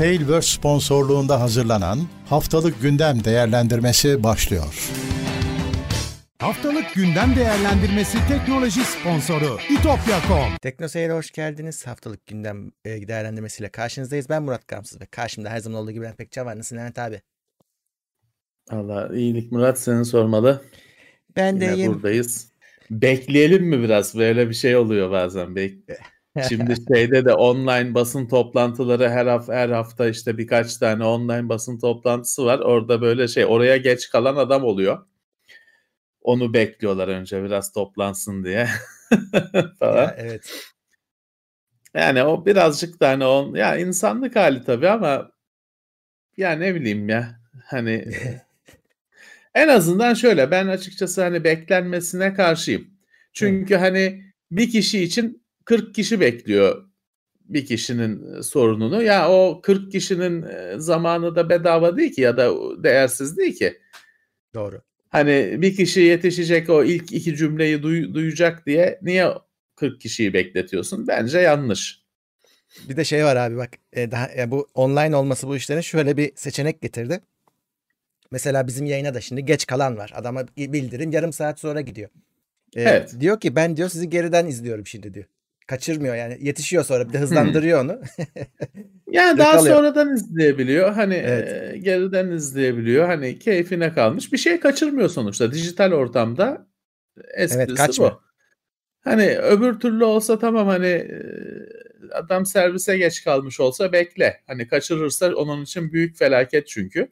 Tailverse sponsorluğunda hazırlanan Haftalık Gündem Değerlendirmesi başlıyor. Haftalık gündem değerlendirmesi teknoloji sponsoru itopya.com. Teknoseyir'e hoş geldiniz. Haftalık gündem e, değerlendirmesiyle karşınızdayız. Ben Murat Gamsız ve karşımda her zaman olduğu gibi Levent Pekcan var. Nasılsın Levent abi? Allah iyilik Murat seni sormalı. Ben de Yine iyiyim. buradayız. Bekleyelim mi biraz? Böyle bir şey oluyor bazen. Bek- Şimdi şeyde de online basın toplantıları her hafta her hafta işte birkaç tane online basın toplantısı var. Orada böyle şey oraya geç kalan adam oluyor. Onu bekliyorlar önce biraz toplansın diye. falan. Ya, evet. Yani o birazcık da hani on ya insanlık hali tabii ama ya ne bileyim ya hani en azından şöyle ben açıkçası hani beklenmesine karşıyım. Çünkü hani bir kişi için 40 kişi bekliyor bir kişinin e, sorununu. Ya o 40 kişinin e, zamanı da bedava değil ki ya da değersiz değil ki. Doğru. Hani bir kişi yetişecek o ilk iki cümleyi duy- duyacak diye niye 40 kişiyi bekletiyorsun? Bence yanlış. Bir de şey var abi bak e, daha, e, bu online olması bu işlerin şöyle bir seçenek getirdi. Mesela bizim yayına da şimdi geç kalan var. Adama bildirim yarım saat sonra gidiyor. E, Evet. Diyor ki ben diyor sizi geriden izliyorum şimdi diyor. Kaçırmıyor yani yetişiyor sonra bir de hızlandırıyor onu. Yani daha sonradan izleyebiliyor. Hani Evet. e, geriden izleyebiliyor. Hani keyfine kalmış. Bir şey kaçırmıyor sonuçta. Dijital ortamda esprisi kaçmıyor. bu. Hani öbür türlü olsa tamam hani adam servise geç kalmış olsa bekle. Hani kaçırırsa onun için büyük felaket çünkü.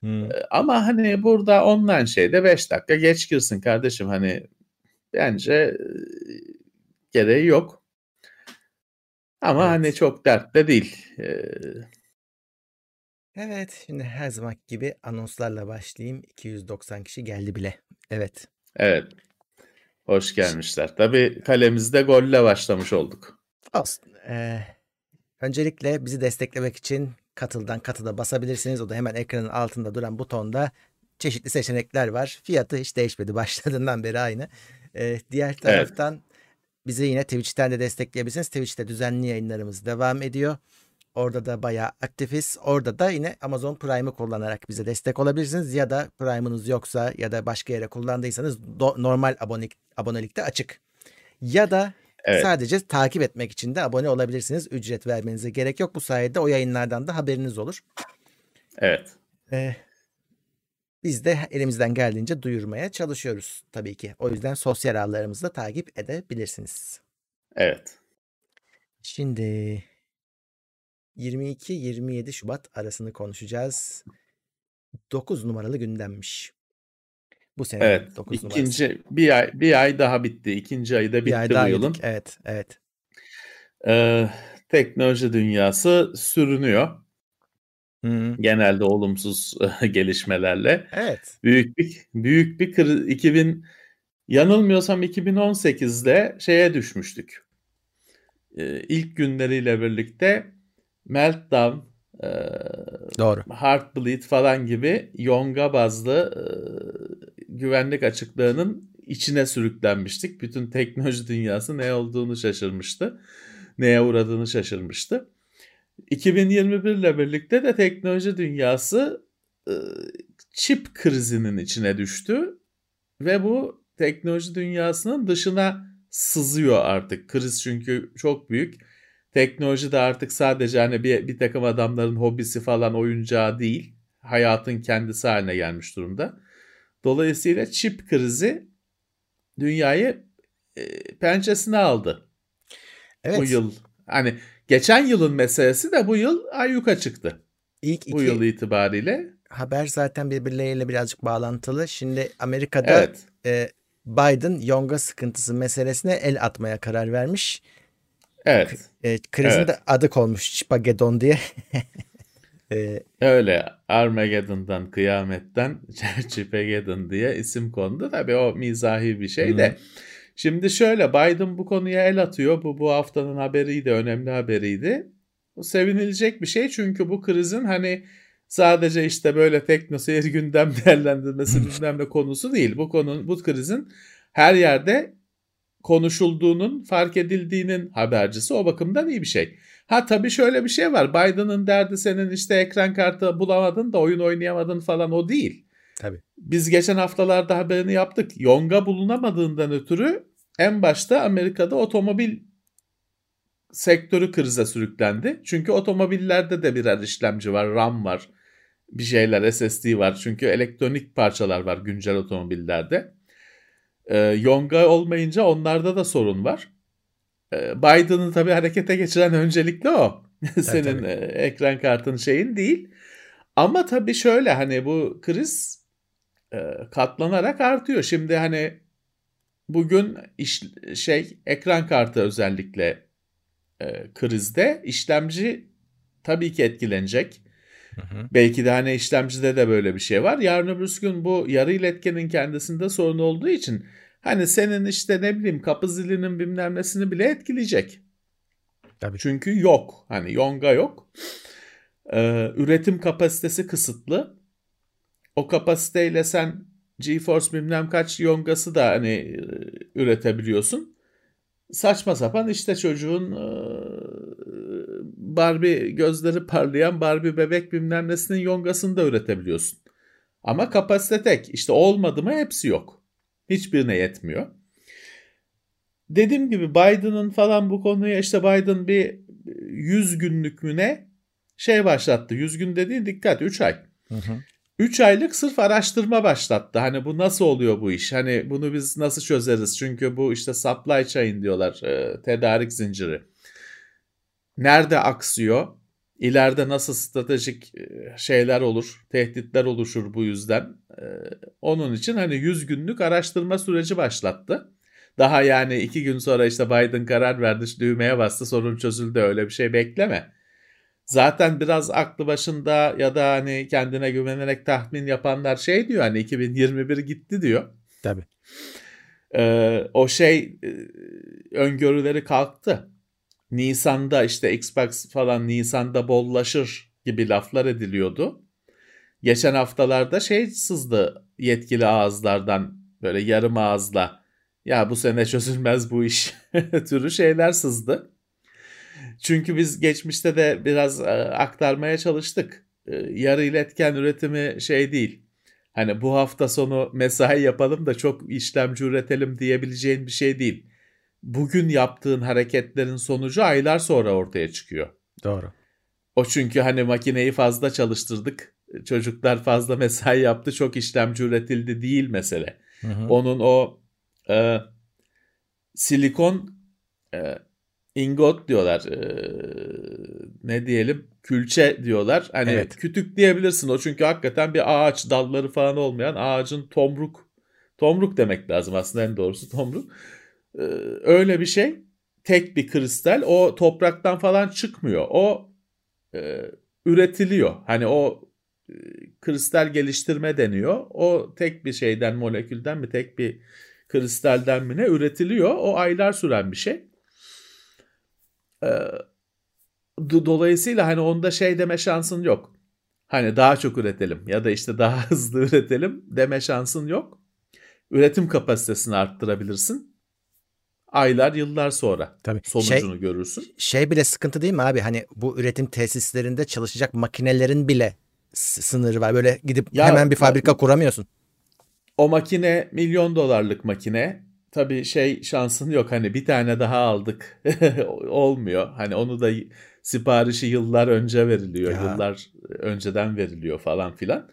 Hmm. Ama hani burada online şeyde 5 dakika geç girsin kardeşim. Hani bence gereği yok. Ama Evet. hani çok dert de değil. E, Evet şimdi her zaman gibi anonslarla başlayayım. 290 kişi geldi bile. Evet. Evet. Hoş gelmişler. Tabii kalemizde golle başlamış olduk. Olsun. Ee, öncelikle bizi desteklemek için katıldan katıda basabilirsiniz. O da hemen ekranın altında duran butonda çeşitli seçenekler var. Fiyatı hiç değişmedi. Başladığından beri aynı. Ee, diğer taraftan bizi yine Twitch'ten de destekleyebilirsiniz. Twitch'te düzenli yayınlarımız devam ediyor. Orada da bayağı aktifiz. Orada da yine Amazon Prime'ı kullanarak bize destek olabilirsiniz. Ya da Prime'ınız yoksa ya da başka yere kullandıysanız do- normal abonelik, abonelikte açık. Ya da Evet. Sadece takip etmek için de abone olabilirsiniz. Ücret vermenize gerek yok. Bu sayede o yayınlardan da haberiniz olur. Evet. Ee, biz de elimizden geldiğince duyurmaya çalışıyoruz tabii ki. O yüzden sosyal ağlarımızı da takip edebilirsiniz. Evet. Şimdi 22-27 Şubat arasını konuşacağız. 9 numaralı gündemmiş. Bu sene Evet. 9 numarası. İkinci bir ay bir ay daha bitti. İkinci ayı da bitti bir ay daha bu yılın. yedik. Evet, evet. Ee, teknoloji dünyası sürünüyor. Hı, Genelde olumsuz gelişmelerle. Evet. Büyük bir büyük bir kriz 2000 yanılmıyorsam 2018'de şeye düşmüştük. Ee, ilk günleriyle birlikte Meltdown, e, Doğru. Heartbleed falan gibi yonga bazlı e, güvenlik açıklığının içine sürüklenmiştik. Bütün teknoloji dünyası ne olduğunu şaşırmıştı. Neye uğradığını şaşırmıştı. 2021 ile birlikte de teknoloji dünyası e, çip krizinin içine düştü ve bu teknoloji dünyasının dışına sızıyor artık. Kriz çünkü çok büyük. Teknoloji de artık sadece hani bir, bir takım adamların hobisi falan oyuncağı değil. Hayatın kendisi haline gelmiş durumda. Dolayısıyla çip krizi dünyayı e, pençesine aldı Evet. bu yıl. Hani geçen yılın meselesi de bu yıl ayyuka çıktı. İlk iki Bu yıl itibariyle. haber zaten birbirleriyle birazcık bağlantılı. Şimdi Amerika'da Evet. e, Biden yonga sıkıntısı meselesine el atmaya karar vermiş. Evet. E, krizin Evet. de adı konmuş Spagheddon diye. E, Öyle Armageddon'dan kıyametten Çipegeddon diye isim kondu. Tabii o mizahi bir şey de. Şimdi şöyle Biden bu konuya el atıyor. Bu bu haftanın haberiydi, önemli haberiydi. Bu sevinilecek bir şey çünkü bu krizin hani sadece işte böyle teknoseyir gündem değerlendirmesi bilmem ne konusu değil. Bu konu bu krizin her yerde konuşulduğunun, fark edildiğinin habercisi o bakımdan iyi bir şey. Ha tabii şöyle bir şey var. Biden'ın derdi senin işte ekran kartı bulamadın da oyun oynayamadın falan o değil. Tabii. Biz geçen haftalarda haberini yaptık. Yonga bulunamadığından ötürü en başta Amerika'da otomobil sektörü krize sürüklendi. Çünkü otomobillerde de birer işlemci var, RAM var, bir şeyler SSD var. Çünkü elektronik parçalar var güncel otomobillerde. Ee, Yonga olmayınca onlarda da sorun var. Ee, Biden'ı tabii harekete geçiren öncelikle o. Senin tabii. e, ekran kartın şeyin değil. Ama tabii şöyle hani bu kriz e, katlanarak artıyor. Şimdi hani bugün iş, şey ekran kartı özellikle e, krizde işlemci tabii ki etkilenecek. Hı hı. Belki de hani işlemcide de böyle bir şey var. Yarın öbür gün bu yarı iletkenin kendisinde sorun olduğu için hani senin işte ne bileyim kapı zilinin bilmem nesini bile etkileyecek. Tabii. Çünkü yok. Hani yonga yok. Ee, üretim kapasitesi kısıtlı. O kapasiteyle sen GeForce bilmem kaç yongası da hani e, üretebiliyorsun. Saçma sapan işte çocuğun e, Barbie gözleri parlayan Barbie bebek bilmem nesinin yongasını da üretebiliyorsun. Ama kapasite tek. İşte olmadı mı hepsi yok. Hiçbirine yetmiyor. Dediğim gibi Biden'ın falan bu konuya işte Biden bir 100 günlük mü ne şey başlattı. 100 gün dediğin dikkat 3 ay. Hı hı. 3 aylık sırf araştırma başlattı. Hani bu nasıl oluyor bu iş? Hani bunu biz nasıl çözeriz? Çünkü bu işte supply chain diyorlar. e, tedarik zinciri. Nerede aksıyor? İleride nasıl stratejik e, şeyler olur? Tehditler oluşur bu yüzden. E, onun için hani 100 günlük araştırma süreci başlattı. Daha yani 2 gün sonra işte Biden karar verdi, düğmeye bastı, sorun çözüldü. Öyle bir şey bekleme zaten biraz aklı başında ya da hani kendine güvenerek tahmin yapanlar şey diyor hani 2021 gitti diyor. Tabii. Ee, o şey e, öngörüleri kalktı. Nisan'da işte Xbox falan Nisan'da bollaşır gibi laflar ediliyordu. Geçen haftalarda şey sızdı yetkili ağızlardan böyle yarım ağızla ya bu sene çözülmez bu iş türü şeyler sızdı. Çünkü biz geçmişte de biraz e, aktarmaya çalıştık. E, yarı iletken üretimi şey değil. Hani bu hafta sonu mesai yapalım da çok işlemci üretelim diyebileceğin bir şey değil. Bugün yaptığın hareketlerin sonucu aylar sonra ortaya çıkıyor. Doğru. O çünkü hani makineyi fazla çalıştırdık. Çocuklar fazla mesai yaptı çok işlemci üretildi değil mesele. Hı hı. Onun o e, silikon e, ingot diyorlar. E, ne diyelim? Külçe diyorlar. Hani Evet. kütük diyebilirsin o çünkü hakikaten bir ağaç dalları falan olmayan ağacın tomruk tomruk demek lazım aslında en doğrusu tomruk. E, öyle bir şey. Tek bir kristal o topraktan falan çıkmıyor. O e, üretiliyor. Hani o e, kristal geliştirme deniyor. O tek bir şeyden molekülden mi tek bir kristalden mi ne üretiliyor. O aylar süren bir şey. Ee, do- dolayısıyla hani onda şey deme şansın yok. Hani daha çok üretelim ya da işte daha hızlı üretelim deme şansın yok. Üretim kapasitesini arttırabilirsin. Aylar, yıllar sonra Tabii. sonucunu görürsün. Şey bile sıkıntı değil mi abi? Hani bu üretim tesislerinde çalışacak makinelerin bile sınırı var. Böyle gidip Ya, hemen bir fabrika kuramıyorsun. O makine milyon dolarlık makine. Tabii şey şansın yok hani bir tane daha aldık olmuyor. Hani onu da siparişi yıllar önce veriliyor. Ya. Yıllar önceden veriliyor falan filan.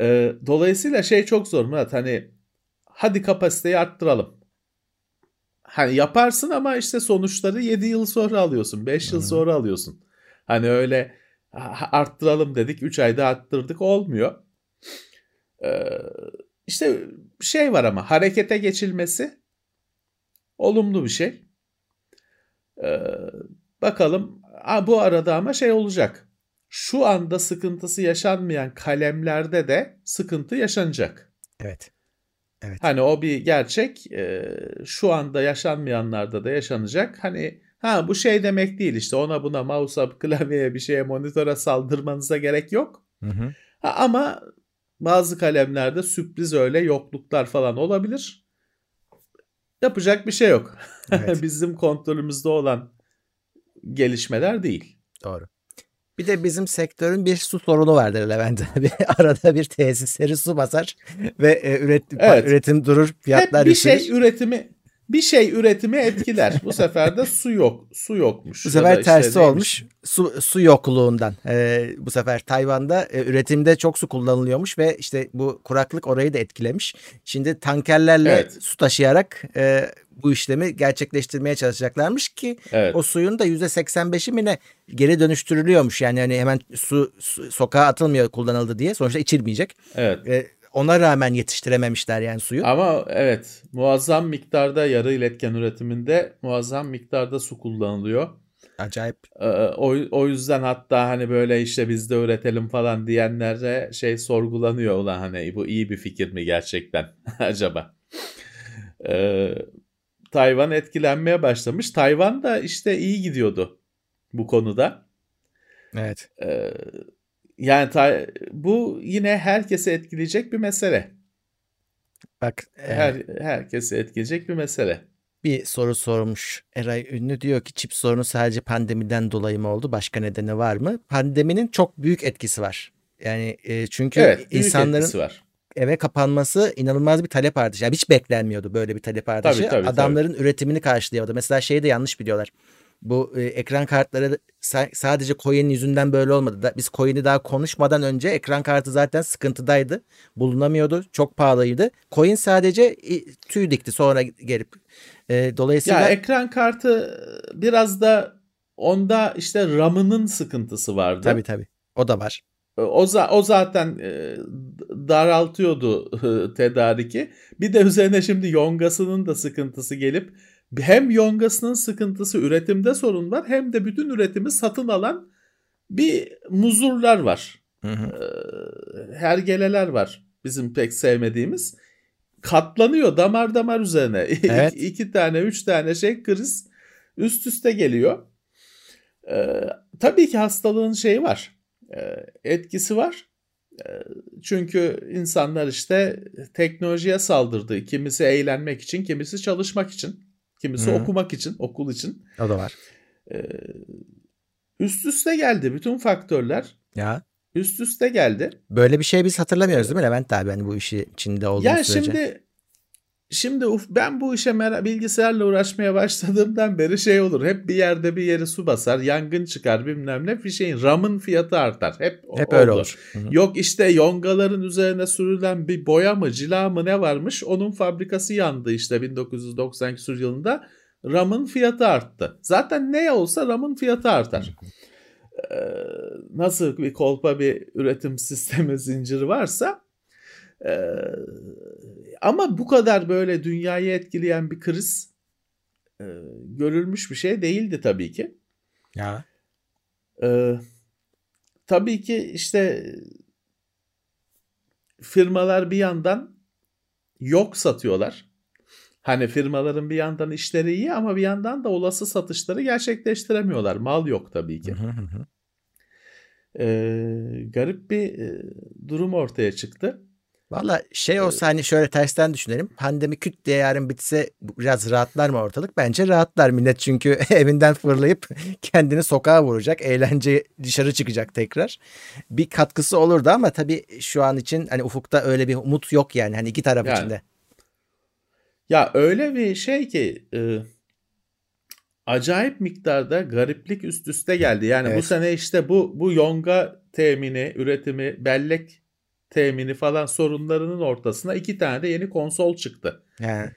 Ee, dolayısıyla şey çok zor Murat hani hadi kapasiteyi arttıralım. Hani yaparsın ama işte sonuçları 7 yıl sonra alıyorsun. 5 yıl Hı. sonra alıyorsun. Hani öyle "Ha, arttıralım dedik 3 ayda arttırdık olmuyor. Ee, işte şey var ama harekete geçilmesi olumlu bir şey. Ee, bakalım ha, bu arada ama şey olacak. Şu anda sıkıntısı yaşanmayan kalemlerde de sıkıntı yaşanacak. Evet. Evet. Hani o bir gerçek. Ee, şu anda yaşanmayanlarda da yaşanacak. Hani ha bu şey demek değil işte ona buna mouse'a, klavyeye bir şeye, monitöre saldırmanıza gerek yok. Hı hı. Ha, ama bazı kalemlerde sürpriz öyle yokluklar falan olabilir. Yapacak bir şey yok. Evet. Bizim kontrolümüzde olan gelişmeler değil. Doğru. Bir de bizim sektörün bir su sorunu vardır Levent abi. Arada bir tesisleri su basar ve e, üretim, Evet. üretim durur, fiyatlar Hep bir yükselir. şey üretimi bir şey üretimi etkiler. Bu sefer de su yok. Su yokmuş. Bu sefer işte tersi neymiş? olmuş. Su, su yokluğundan. Ee, bu sefer Tayvan'da e, üretimde çok su kullanılıyormuş ve işte bu kuraklık orayı da etkilemiş. Şimdi tankerlerle Evet. su taşıyarak e, bu işlemi gerçekleştirmeye çalışacaklarmış ki Evet. o suyun da %85'i mi ne geri dönüştürülüyormuş. Yani hani hemen su, su sokağa atılmıyor kullanıldı diye. Sonuçta içilmeyecek. Evet. E, ona rağmen yetiştirememişler yani suyu. Ama evet muazzam miktarda yarı iletken üretiminde muazzam miktarda su kullanılıyor. Acayip. Ee, o, o yüzden hatta hani böyle işte biz de üretelim falan diyenlere şey sorgulanıyor ulan hani bu iyi bir fikir mi gerçekten acaba? Ee, Tayvan etkilenmeye başlamış. Tayvan da işte iyi gidiyordu bu konuda. Evet. Ee, yani ta- bu yine herkese etkileyecek bir mesele. Bak e, Her herkese etkileyecek bir mesele. bir soru sormuş. Eray Ünlü diyor ki çip sorunu sadece pandemiden dolayı mı oldu? Başka nedeni var mı? Pandeminin çok büyük etkisi var. Yani e, çünkü Evet, büyük insanların etkisi var. eve kapanması inanılmaz bir talep artışı. Yani hiç beklenmiyordu böyle bir talep artışı. Tabii, tabii, Adamların üretimini karşılıyordu. Mesela şeyi de yanlış biliyorlar. Bu e, ekran kartları sa- sadece coin yüzünden böyle olmadı. Da, biz coin'i daha konuşmadan önce ekran kartı zaten sıkıntıdaydı. Bulunamıyordu. Çok pahalıydı. Coin sadece e, tüy dikti sonra gelip. E, dolayısıyla Ya ekran kartı biraz da onda işte RAM'ının sıkıntısı vardı. tabii tabii. O da var. O, za- o zaten e, daraltıyordu e, tedariki. Bir de üzerine şimdi yongasının da sıkıntısı gelip hem yongasının sıkıntısı üretimde sorun var hem de bütün üretimi satın alan bir muzurlar var. Hı hı. E, hergeleler var bizim pek sevmediğimiz. Katlanıyor damar damar üzerine. Evet. iki, iki tane üç tane şey kriz üst üste geliyor. E, tabii ki hastalığın şeyi var. E, etkisi var. E, çünkü insanlar işte teknolojiye saldırdı. Kimisi eğlenmek için, kimisi çalışmak için, kimisi Hı. okumak için, okul için. O da var. E, üst üste geldi bütün faktörler. Ya Üst üste geldi. böyle bir şey biz hatırlamıyoruz değil mi Levent abi? Hani bu işi içinde olduğumuz Ya sürece. şimdi şimdi uf, ben bu işe mera- bilgisayarla uğraşmaya başladığımdan beri şey olur. Hep bir yerde bir yeri su basar, yangın çıkar bilmem ne. Bir şeyin RAM'ın fiyatı artar. Hep, Hep öyle oldu. olur. Hı hı. Yok işte yongaların üzerine sürülen bir boya mı cila mı ne varmış onun fabrikası yandı işte 1990 küsur yılında RAM'ın fiyatı arttı. Zaten ne olsa RAM'ın fiyatı artar. Ee, nasıl bir kolpa bir üretim sistemi zinciri varsa e, ama bu kadar böyle dünyayı etkileyen bir kriz e, görülmüş bir şey değildi tabii ki. Ya. Ee, tabii ki işte firmalar bir yandan yok satıyorlar. Hani firmaların bir yandan işleri iyi ama bir yandan da olası satışları gerçekleştiremiyorlar. Mal yok tabii ki. Ee, garip bir e, durum ortaya çıktı. Valla şey olsa hani şöyle tersten düşünelim. Pandemi küt diye yarın bitse biraz rahatlar mı ortalık? Bence rahatlar millet çünkü evinden fırlayıp kendini sokağa vuracak. Eğlence dışarı çıkacak tekrar. Bir katkısı olurdu ama tabii şu an için hani ufukta öyle bir umut yok yani. Hani iki taraf Yani. için de. Ya öyle bir şey ki e, acayip miktarda gariplik üst üste geldi. Yani bu Evet. sene işte bu bu yonga temini, üretimi, bellek temini falan sorunlarının ortasına iki tane de yeni konsol çıktı. Yani,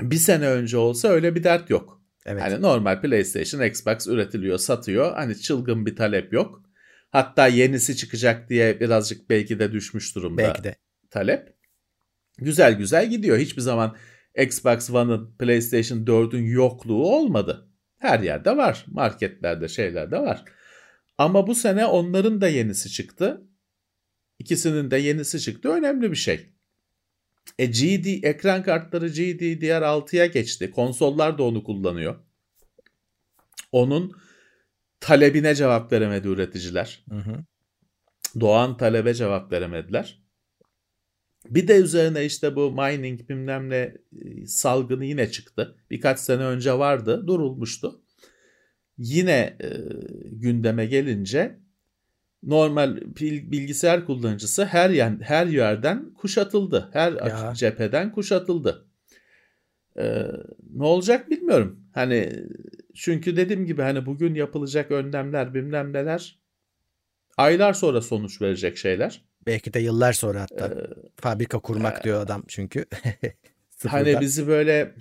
Bir sene önce olsa öyle bir dert yok. evet. Hani normal PlayStation, Xbox üretiliyor, satıyor. Hani çılgın bir talep yok. Hatta yenisi çıkacak diye birazcık belki de düşmüş durumda Belki de. talep. Güzel güzel gidiyor. Hiçbir zaman Xbox One'ın, PlayStation 4'ün yokluğu olmadı. Her yerde var. Marketlerde, şeylerde var. Ama bu sene onların da yenisi çıktı. İkisinin de yenisi çıktı. Önemli bir şey. E GD ekran kartları GDDR6'ya geçti. Konsollar da onu kullanıyor. Onun talebine cevap veremedi üreticiler. Hı hı. Doğan talebe cevap veremediler. Bir de üzerine işte bu mining bilmem ne e, salgını yine çıktı. Birkaç sene önce vardı, durulmuştu. Yine e, gündeme gelince normal bilgisayar kullanıcısı her yer, her yerden kuşatıldı. Her ya. cepheden kuşatıldı. Ee, ne olacak bilmiyorum. Hani çünkü dediğim gibi hani bugün yapılacak önlemler bilmem neler aylar sonra sonuç verecek şeyler. Belki de yıllar sonra hatta ee, fabrika kurmak e, diyor adam çünkü. hani bizi böyle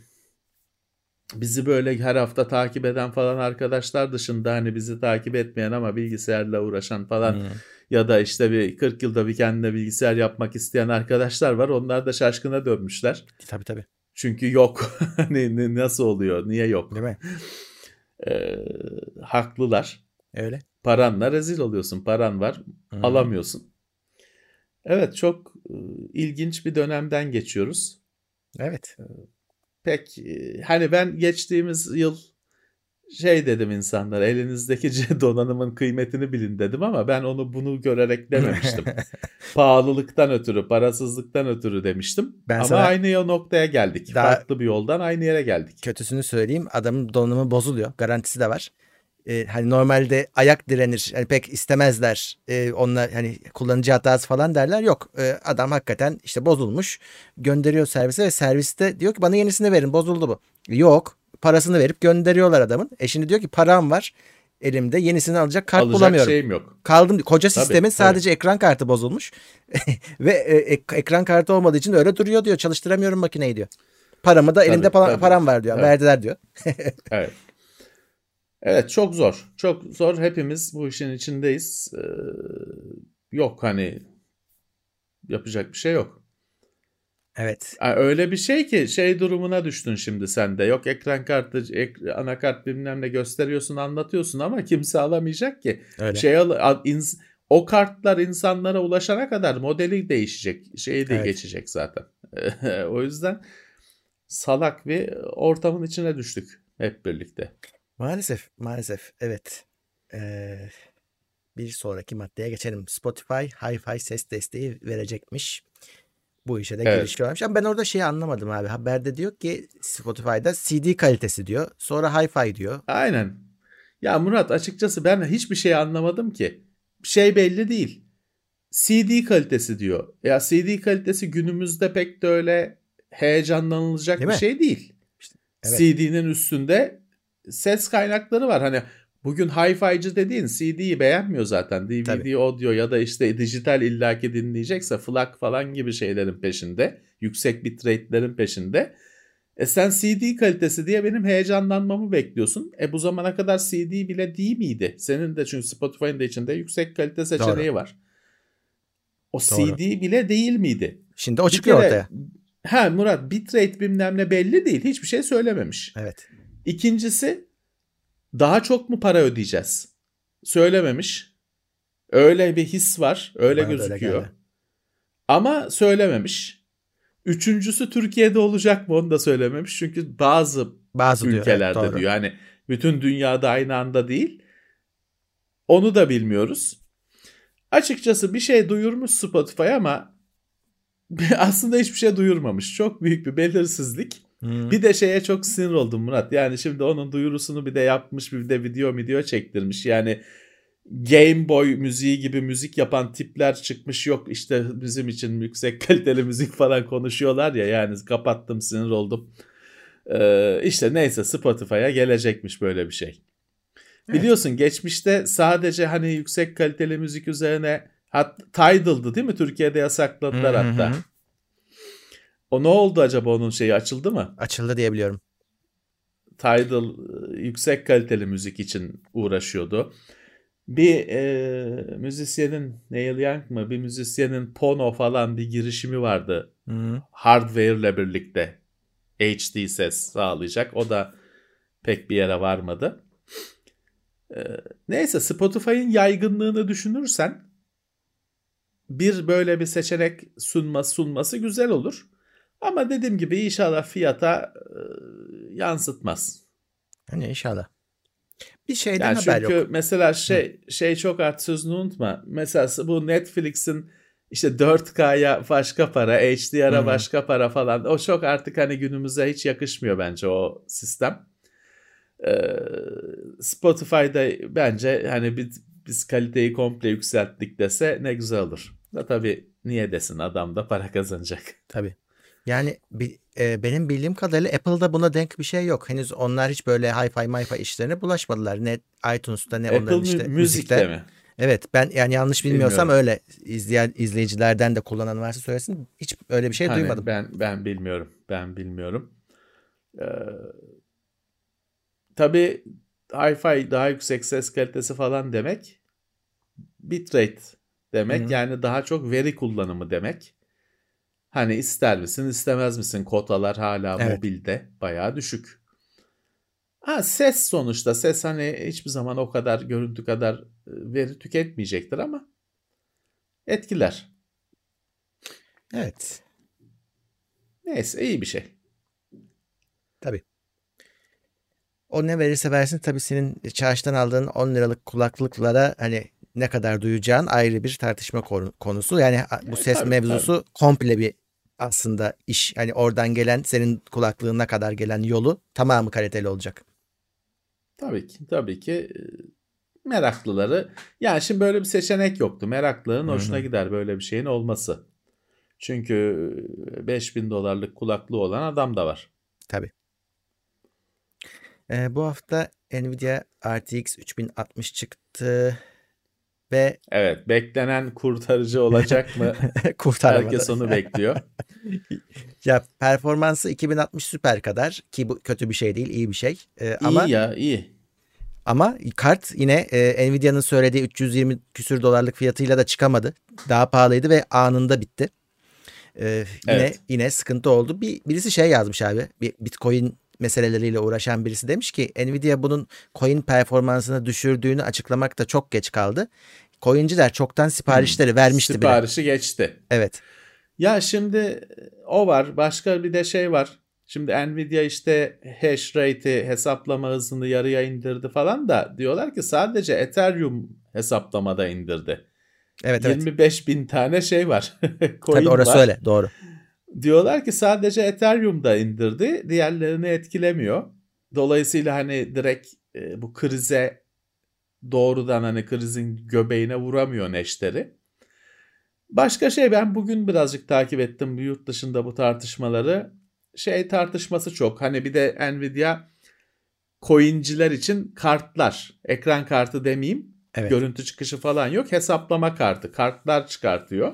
bizi böyle her hafta takip eden falan arkadaşlar dışında hani bizi takip etmeyen ama bilgisayarla uğraşan falan hmm. ya da işte bir 40 yılda bir kendine bilgisayar yapmak isteyen arkadaşlar var. Onlar da şaşkına dönmüşler. Tabii tabii. Çünkü yok. hani nasıl oluyor? Niye yok? Değil mi? Ee, haklılar. Öyle. Paranla rezil oluyorsun. Paran var, hmm. alamıyorsun. Evet, çok ilginç bir dönemden geçiyoruz. Evet pek hani ben geçtiğimiz yıl şey dedim insanlara elinizdeki donanımın kıymetini bilin dedim ama ben onu bunu görerek dememiştim. Pahalılıktan ötürü, parasızlıktan ötürü demiştim. Ben ama aynı noktaya geldik. Daha Farklı bir yoldan aynı yere geldik. Kötüsünü söyleyeyim. Adamın donanımı bozuluyor. Garantisi de var e, hani normalde ayak direnir hani pek istemezler e, onlar hani kullanıcı hatası falan derler yok e, adam hakikaten işte bozulmuş gönderiyor servise ve serviste diyor ki bana yenisini verin bozuldu bu yok parasını verip gönderiyorlar adamın e şimdi diyor ki param var elimde yenisini alacak kart alacak bulamıyorum. şeyim yok. Kaldım koca tabii, sistemin tabii. sadece ekran kartı bozulmuş ve e, ek, ekran kartı olmadığı için öyle duruyor diyor çalıştıramıyorum makineyi diyor. Paramı da elimde tabii, tabii. param var diyor. Evet. Verdiler diyor. evet. Evet çok zor. Çok zor. Hepimiz bu işin içindeyiz. Ee, yok hani yapacak bir şey yok. Evet. Yani öyle bir şey ki şey durumuna düştün şimdi sen de. Yok ekran kartı, ek, anakart bilmem ne gösteriyorsun, anlatıyorsun ama kimse alamayacak ki. Öyle. Şey al, ins, o kartlar insanlara ulaşana kadar modeli değişecek. Şeyi de evet. geçecek zaten. o yüzden salak bir ortamın içine düştük hep birlikte. Maalesef, maalesef. Evet. Ee, bir sonraki maddeye geçelim. Spotify Hi-Fi ses desteği verecekmiş. Bu işe de evet. girişiyorlarmış. Ama ben orada şeyi anlamadım abi. Haberde diyor ki Spotify'da CD kalitesi diyor. Sonra Hi-Fi diyor. Aynen. Ya Murat açıkçası ben hiçbir şey anlamadım ki. Şey belli değil. CD kalitesi diyor. Ya CD kalitesi günümüzde pek de öyle heyecanlanılacak değil bir mi? şey değil. İşte, evet. CD'nin üstünde ses kaynakları var. Hani bugün hi-fi'cı dediğin CD'yi beğenmiyor zaten. DVD, Tabii. audio ya da işte dijital illaki dinleyecekse FLAC falan gibi şeylerin peşinde. Yüksek bitrate'lerin peşinde. E sen CD kalitesi diye benim heyecanlanmamı bekliyorsun. E bu zamana kadar CD bile değil miydi? Senin de çünkü Spotify'ın da içinde yüksek kalite seçeneği Doğru. var. O Doğru. CD bile değil miydi? Şimdi o çıkıyor kere, ortaya. Ha Murat bitrate bilmem ne belli değil. Hiçbir şey söylememiş. Evet. İkincisi daha çok mu para ödeyeceğiz? Söylememiş. Öyle bir his var. Öyle Bana gözüküyor. Ama söylememiş. Üçüncüsü Türkiye'de olacak mı onu da söylememiş. Çünkü bazı, bazı ülkelerde diyor, evet, diyor. Yani bütün dünyada aynı anda değil. Onu da bilmiyoruz. Açıkçası bir şey duyurmuş Spotify ama aslında hiçbir şey duyurmamış. Çok büyük bir belirsizlik. Hmm. Bir de şeye çok sinir oldum Murat. Yani şimdi onun duyurusunu bir de yapmış bir de video video çektirmiş. Yani Game Boy müziği gibi müzik yapan tipler çıkmış yok işte bizim için yüksek kaliteli müzik falan konuşuyorlar ya yani kapattım sinir oldum. Ee, işte neyse Spotify'a gelecekmiş böyle bir şey. Evet. Biliyorsun geçmişte sadece hani yüksek kaliteli müzik üzerine hat, Tidal'dı değil mi? Türkiye'de yasakladılar Hı-hı. hatta. O ne oldu acaba onun şeyi açıldı mı? Açıldı diye biliyorum. Tidal e, yüksek kaliteli müzik için uğraşıyordu. Bir e, müzisyenin Neil Young mı bir müzisyenin Pono falan bir girişimi vardı. Hı. Hardware ile birlikte HD ses sağlayacak. O da pek bir yere varmadı. E, neyse Spotify'ın yaygınlığını düşünürsen bir böyle bir seçenek sunması sunması güzel olur. Ama dediğim gibi inşallah fiyata e, yansıtmaz. Hani inşallah. Bir şeyden yani haber çünkü yok. mesela şey Hı. şey çok art sözünü unutma. Mesela bu Netflix'in işte 4K'ya başka para, HDR'a Hı. başka para falan. O çok artık hani günümüze hiç yakışmıyor bence o sistem. Ee, Spotify'da bence hani biz, biz kaliteyi komple yükselttik dese ne güzel olur. Da tabii niye desin adam da para kazanacak. Tabii. Yani e, benim bildiğim kadarıyla Apple'da buna denk bir şey yok. Henüz onlar hiç böyle hi-fi mi işlerine bulaşmadılar. Ne iTunes'ta ne Apple onların işte müzikte mi? Evet ben yani yanlış bilmiyorsam Bilmiyorum. öyle. İzleyen izleyicilerden de kullanan varsa söylesin. Hiç öyle bir şey Hani duymadım. Ben ben bilmiyorum. Ben bilmiyorum. Ee, tabii Hi-Fi daha yüksek ses kalitesi falan demek. Bitrate demek. Hı hı. Yani daha çok veri kullanımı demek. Hani ister misin istemez misin kotalar hala Evet. mobilde bayağı düşük. Ha ses sonuçta ses hani hiçbir zaman o kadar görüntü kadar e, veri tüketmeyecektir ama etkiler. Evet. Neyse iyi bir şey. Tabii. O ne verirse versin tabii senin çarşıdan aldığın 10 liralık kulaklıklara hani ne kadar duyacağın ayrı bir tartışma konu- konusu. Yani bu ses tabii, mevzusu komple bir aslında iş. Hani oradan gelen senin kulaklığına kadar gelen yolu tamamı kaliteli olacak. Tabii ki, tabii ki e, meraklıları. Yani şimdi böyle bir seçenek yoktu. Meraklının Hı hı. hoşuna gider böyle bir şeyin olması. Çünkü e, 5000 dolarlık kulaklığı olan adam da var. Tabii. Ee, bu hafta Nvidia RTX 3060 çıktı ve Evet, beklenen kurtarıcı olacak mı? kurtaramadı. Herkes onu bekliyor. Ya performansı 2060 süper kadar ki bu kötü bir şey değil, iyi bir şey. Ee, ama İyi ya, iyi. ama kart yine e, Nvidia'nın söylediği 320 küsür dolarlık fiyatıyla da çıkamadı. Daha pahalıydı ve anında bitti. Ee, yine Evet. yine sıkıntı oldu. Bir birisi şey yazmış abi. Bir Bitcoin meseleleriyle uğraşan birisi demiş ki Nvidia bunun coin performansını düşürdüğünü açıklamakta çok geç kaldı. Coinciler çoktan siparişleri vermişti bile. Siparişi geçti. Evet. Ya şimdi e, o var. Başka bir de şey var. Şimdi Nvidia işte hash rate'i hesaplama hızını yarıya indirdi falan da diyorlar ki sadece Ethereum hesaplamada indirdi. Evet evet. 25 bin tane şey var. Coin Tabii orası var. öyle. Doğru. Diyorlar ki sadece Ethereum'da indirdi. Diğerlerini etkilemiyor. Dolayısıyla hani direkt e, bu krize doğrudan hani krizin göbeğine vuramıyor neşteri. Başka şey ben bugün birazcık takip ettim yurt dışında bu tartışmaları. Şey tartışması çok. Hani bir de Nvidia coinciler için kartlar, ekran kartı demeyeyim. Evet. Görüntü çıkışı falan yok. Hesaplama kartı, kartlar çıkartıyor.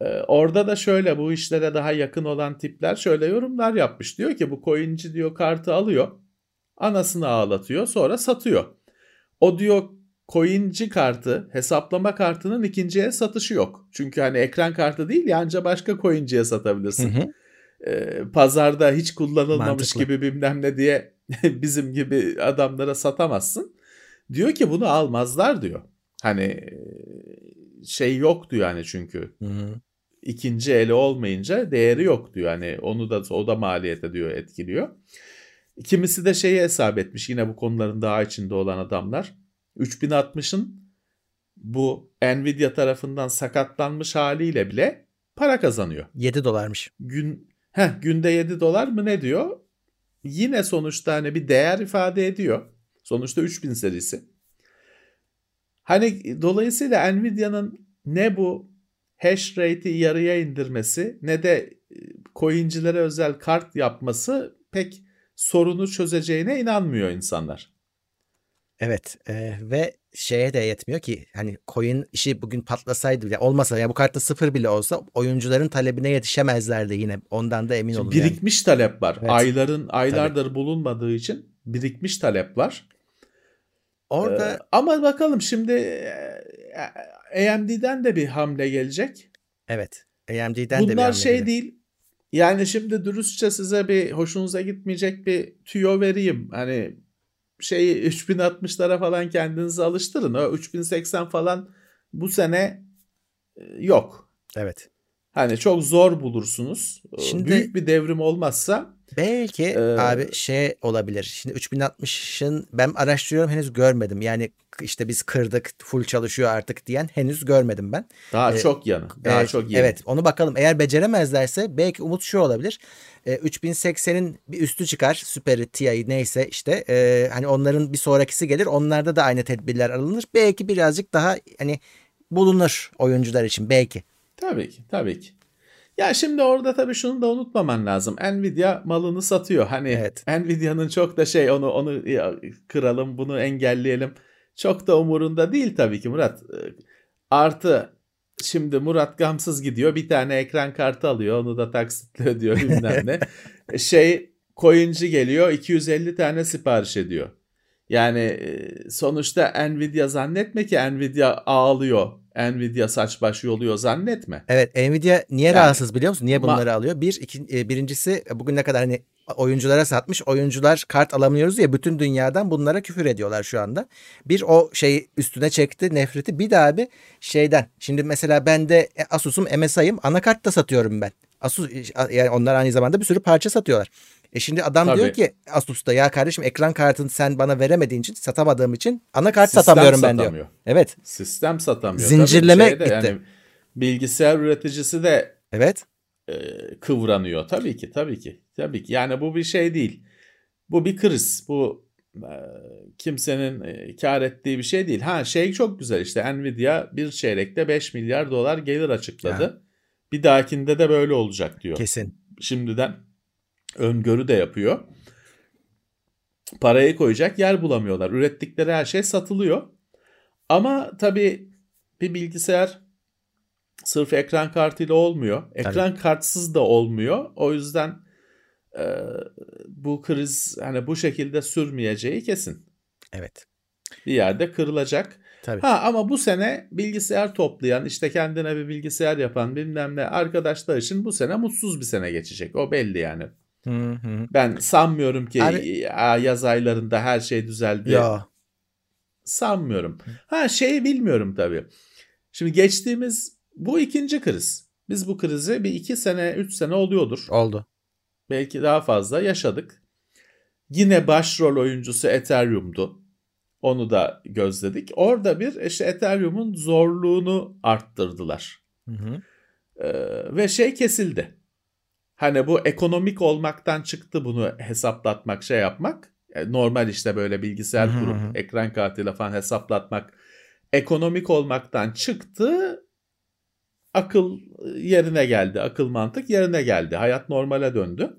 Ee, orada da şöyle bu işlere daha yakın olan tipler şöyle yorumlar yapmış. Diyor ki bu coinci diyor kartı alıyor. Anasını ağlatıyor sonra satıyor. O diyor coinci kartı hesaplama kartının ikinciye satışı yok. Çünkü hani ekran kartı değil ya ancak başka coinciye Hı satabilirsin. hı. Ee, pazarda hiç kullanılmamış Mantıklı. gibi bilmem ne diye bizim gibi adamlara satamazsın. Diyor ki bunu almazlar diyor. Hani şey yok diyor hani çünkü Hı hı. İkinci eli olmayınca değeri yok diyor. Hani onu da o da maliyete diyor etkiliyor. Kimisi de şeyi hesap etmiş yine bu konuların daha içinde olan adamlar. 3060'ın bu Nvidia tarafından sakatlanmış haliyle bile para kazanıyor. 7 dolarmış. Gün heh, günde 7 dolar mı ne diyor? Yine sonuçta hani bir değer ifade ediyor. Sonuçta 3000 serisi. Hani dolayısıyla Nvidia'nın ne bu hash rate'i yarıya indirmesi ne de e, coincilere özel kart yapması pek sorunu çözeceğine inanmıyor insanlar. Evet e, ve şeye de yetmiyor ki hani coin işi bugün patlasaydı bile olmasa ya bu kartta sıfır bile olsa oyuncuların talebine yetişemezlerdi yine ondan da emin olun. yani. birikmiş talep var. Evet. Ayların aylardır bulunmadığı için birikmiş talep var. Orada Ee, ama bakalım şimdi e, AMD'den de bir hamle gelecek. evet AMD'den de bir Bunlar hamle şey geliyor. değil. Yani şimdi dürüstçe size bir hoşunuza gitmeyecek bir tüyo vereyim. Hani şey 3060'lara falan kendinizi alıştırın. O 3080 falan bu sene e, yok. Evet. Hani çok zor bulursunuz. Ee, Şimdi- Büyük bir devrim olmazsa Belki Ee, abi şey olabilir. Şimdi 3060'ın ben araştırıyorum henüz görmedim. Yani işte biz kırdık full çalışıyor artık diyen henüz görmedim ben. daha Ee, çok yanı. Daha Ee, çok yeni. Evet onu bakalım. Eğer beceremezlerse belki umut şu olabilir. Ee, 3080'in bir üstü çıkar. Süperi, Ti'yi neyse işte. Ee, hani onların bir sonrakisi gelir. Onlarda da aynı tedbirler alınır. Belki birazcık daha hani bulunur oyuncular için belki. Tabii ki, tabii ki. Ya şimdi orada tabii şunu da unutmaman lazım. Nvidia malını satıyor. Hani Evet. Nvidia'nın çok da şey onu onu ya, kıralım, bunu engelleyelim. Çok da umurunda değil tabii ki Murat. Ee, Artı şimdi Murat gamsız gidiyor. Bir tane ekran kartı alıyor. Onu da taksitle ödüyor bilmem ne. şey coinci geliyor 250 tane sipariş ediyor. Yani e, sonuçta Nvidia zannetme ki Nvidia ağlıyor. Nvidia saç baş yoluyor zannetme. Evet Nvidia niye Yani- rahatsız biliyor musun? Niye bunları alıyor? Bir, iki, e, birincisi bugüne kadar hani oyunculara satmış. Oyuncular kart alamıyoruz ya bütün dünyadan bunlara küfür ediyorlar şu anda. Bir o şey üstüne çekti nefreti. Bir daha abi şeyden. Şimdi mesela ben de e, Asus'um MSI'yim. Anakart da satıyorum ben. Asus yani onlar aynı zamanda bir sürü parça satıyorlar. E şimdi adam Tabii. diyor ki Asus'ta ya kardeşim ekran kartını sen bana veremediğin için satamadığım için anakart Sistem satamıyorum ben diyor. satamıyor. Evet. Sistem satamıyor. Zincirleme Tabii gitti. bilgisayar üreticisi de Evet. e, kıvranıyor. Tabii ki, tabii ki. Tabii ki. Yani bu bir şey değil. Bu bir kriz. Bu e, kimsenin e, kar ettiği bir şey değil. Ha şey çok güzel işte Nvidia bir çeyrekte 5 milyar dolar gelir açıkladı. Bir dahakinde de böyle olacak diyor. Kesin. Şimdiden öngörü de yapıyor. Parayı koyacak yer bulamıyorlar. Ürettikleri her şey satılıyor. Ama tabii bir bilgisayar sırf ekran kartıyla olmuyor. Ekran kartsız da olmuyor. O yüzden e, bu kriz hani bu şekilde sürmeyeceği kesin. Evet. Bir yerde kırılacak. Tabii. Ha ama bu sene bilgisayar toplayan, işte kendine bir bilgisayar yapan bilmem ne arkadaşlar için bu sene mutsuz bir sene geçecek. O belli yani. Hı hı. Ben sanmıyorum ki Abi- ya, yaz aylarında her şey düzeldi. Ya. Sanmıyorum. Ha şeyi bilmiyorum tabii. Şimdi geçtiğimiz bu ikinci kriz. Biz bu krizi bir iki sene, üç sene oluyordur. Oldu. Belki daha fazla yaşadık. Yine başrol oyuncusu Ethereum'du. Onu da gözledik. Orada bir işte Ethereum'un zorluğunu arttırdılar. Hı hı. Ee, ve şey kesildi. Hani bu ekonomik olmaktan çıktı bunu hesaplatmak, şey yapmak. E, Normal işte böyle bilgisayar kurup ekran kartıyla falan hesaplatmak ekonomik olmaktan çıktı. Akıl yerine geldi, akıl mantık yerine geldi. Hayat normale döndü.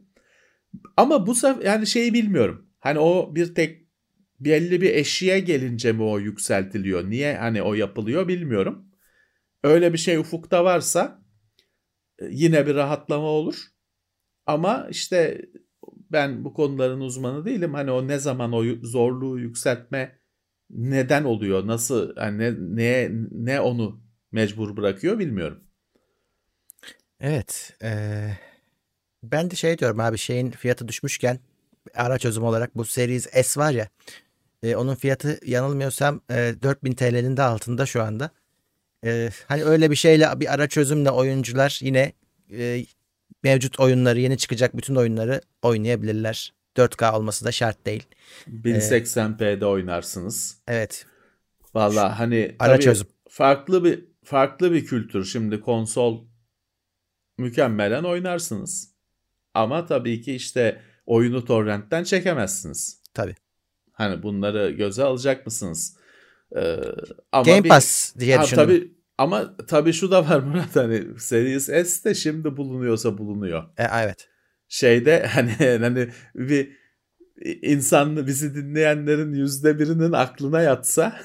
Ama bu sefer yani şeyi bilmiyorum. Hani o bir tek belli bir eşiğe gelince mi o yükseltiliyor? Niye hani o yapılıyor bilmiyorum. Öyle bir şey ufukta varsa e, yine bir rahatlama olur. Ama işte ben bu konuların uzmanı değilim. Hani o ne zaman o zorluğu yükseltme neden oluyor? Nasıl hani ne ne, ne onu mecbur bırakıyor bilmiyorum. Evet. eee, ben de şey diyorum abi şeyin fiyatı düşmüşken ara çözüm olarak bu Series S var ya e, onun fiyatı yanılmıyorsam e, 4000 TL'nin de altında şu anda. E, hani öyle bir şeyle bir ara çözümle oyuncular yine e, mevcut oyunları yeni çıkacak bütün oyunları oynayabilirler. 4K olması da şart değil. 1080p'de oynarsınız. Evet. Valla hani Ara çözüm. farklı bir farklı bir kültür. Şimdi konsol mükemmelen oynarsınız. Ama tabii ki işte oyunu torrentten çekemezsiniz. Tabii. Hani bunları göze alacak mısınız? Ee, ama Game bir- Pass diye Ha, düşündüm. tabii ama tabii şu da var Murat hani Series S de şimdi bulunuyorsa bulunuyor. E, evet. Şeyde hani hani bir insan bizi dinleyenlerin yüzde birinin aklına yatsa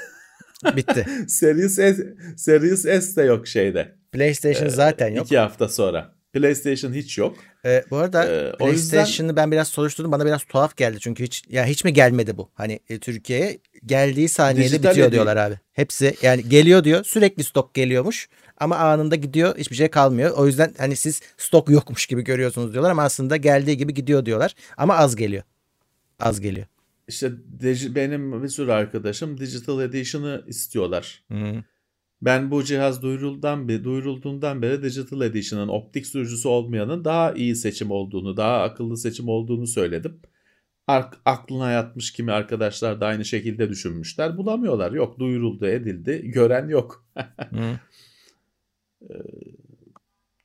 Bitti. Series S, Series S de yok şeyde. PlayStation zaten yok. İki hafta sonra. PlayStation hiç yok. Ee, bu arada Ee, o yüzden- PlayStation'ı ben biraz soruşturdum. Bana biraz tuhaf geldi. Çünkü hiç ya hiç mi gelmedi bu? Hani e, Türkiye'ye geldiği saniyede Dijital bitiyor de değil. diyorlar abi. Hepsi yani geliyor diyor. Sürekli stok geliyormuş. Ama anında gidiyor. Hiçbir şey kalmıyor. O yüzden hani siz stok yokmuş gibi görüyorsunuz diyorlar ama aslında geldiği gibi gidiyor diyorlar. Ama az geliyor. Az geliyor. İşte benim bir sürü arkadaşım Digital Edition'ı istiyorlar. Hı. Ben bu cihaz duyuruldan beri, duyurulduğundan beri Digital Edition'ın optik sürücüsü olmayanın daha iyi seçim olduğunu, daha akıllı seçim olduğunu söyledim. Aklına yatmış kimi arkadaşlar da aynı şekilde düşünmüşler. Bulamıyorlar. Yok duyuruldu, edildi. Gören yok. Hı.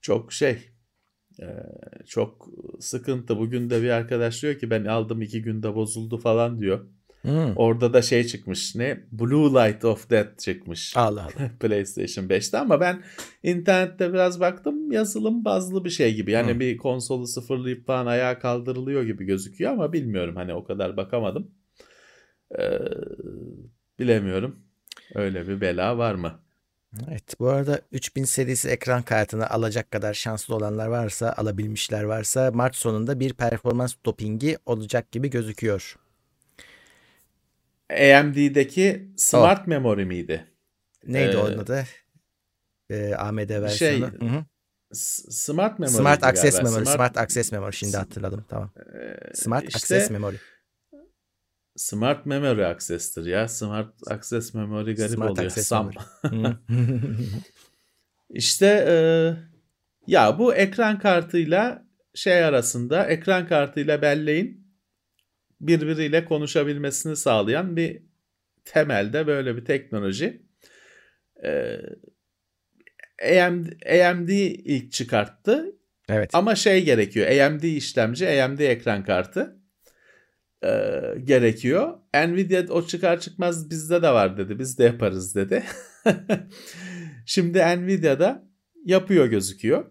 çok şey e, çok sıkıntı. Bugün de bir arkadaş diyor ki ben aldım iki günde bozuldu falan diyor. Hı. Orada da şey çıkmış ne? Blue Light of Death çıkmış. Allah Allah. PlayStation 5'te ama ben internette biraz baktım yazılım bazlı bir şey gibi. Yani Hı. bir konsolu sıfırlayıp falan ayağa kaldırılıyor gibi gözüküyor ama bilmiyorum hani o kadar bakamadım. Ee, bilemiyorum. Öyle bir bela var mı? Evet bu arada 3000 serisi ekran kartını alacak kadar şanslı olanlar varsa alabilmişler varsa Mart sonunda bir performans dopingi olacak gibi gözüküyor. AMD'deki Smart Memory miydi? Neydi Ee, onun adı? Ee, AMD şey, versiyonu. S- Smart Memory. Smart Access galiba. Memory. Smart, Smart Access Memory. Şimdi hatırladım. Tamam. Ee, Smart işte Access Memory. Smart Memory Access'tir ya. Smart Access Memory garip Smart oluyor. Access Sam. İşte e, ya bu ekran kartıyla şey arasında ekran kartıyla belleğin birbiriyle konuşabilmesini sağlayan bir temelde böyle bir teknoloji. E, AMD, AMD ilk çıkarttı evet. ama şey gerekiyor AMD işlemci AMD ekran kartı e, gerekiyor. Nvidia o çıkar çıkmaz bizde de var dedi biz de yaparız dedi. Şimdi Nvidia'da yapıyor gözüküyor.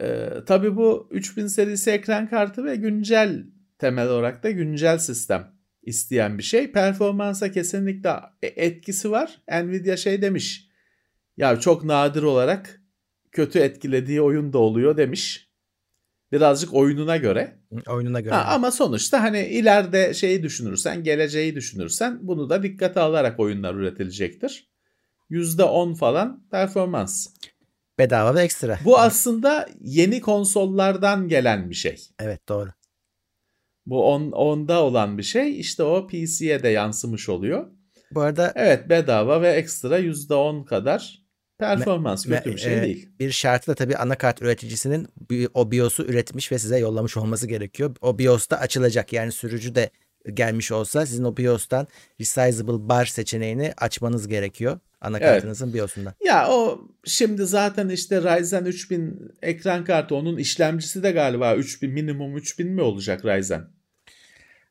Ee, tabii bu 3000 serisi ekran kartı ve güncel temel olarak da güncel sistem isteyen bir şey. Performansa kesinlikle e- etkisi var. Nvidia şey demiş. Ya çok nadir olarak kötü etkilediği oyun da oluyor demiş. Birazcık oyununa göre. Oyununa göre. Ha, ama sonuçta hani ileride şeyi düşünürsen, geleceği düşünürsen bunu da dikkate alarak oyunlar üretilecektir. %10 falan performans. Bedava ve ekstra. Bu aslında yeni konsollardan gelen bir şey. Evet doğru. Bu on, onda olan bir şey. İşte o PC'ye de yansımış oluyor. Bu arada Evet bedava ve ekstra %10 kadar performans. Me- Kötü bir şey e, değil. Bir şartı da tabii anakart üreticisinin o BIOS'u üretmiş ve size yollamış olması gerekiyor. O BIOS da açılacak. Yani sürücü de gelmiş olsa sizin o BIOS'tan Resizable Bar seçeneğini açmanız gerekiyor. Anakartınızın BIOS'undan. Ya o şimdi zaten işte Ryzen 3000 ekran kartı onun işlemcisi de galiba 3000 minimum 3000 mi olacak Ryzen?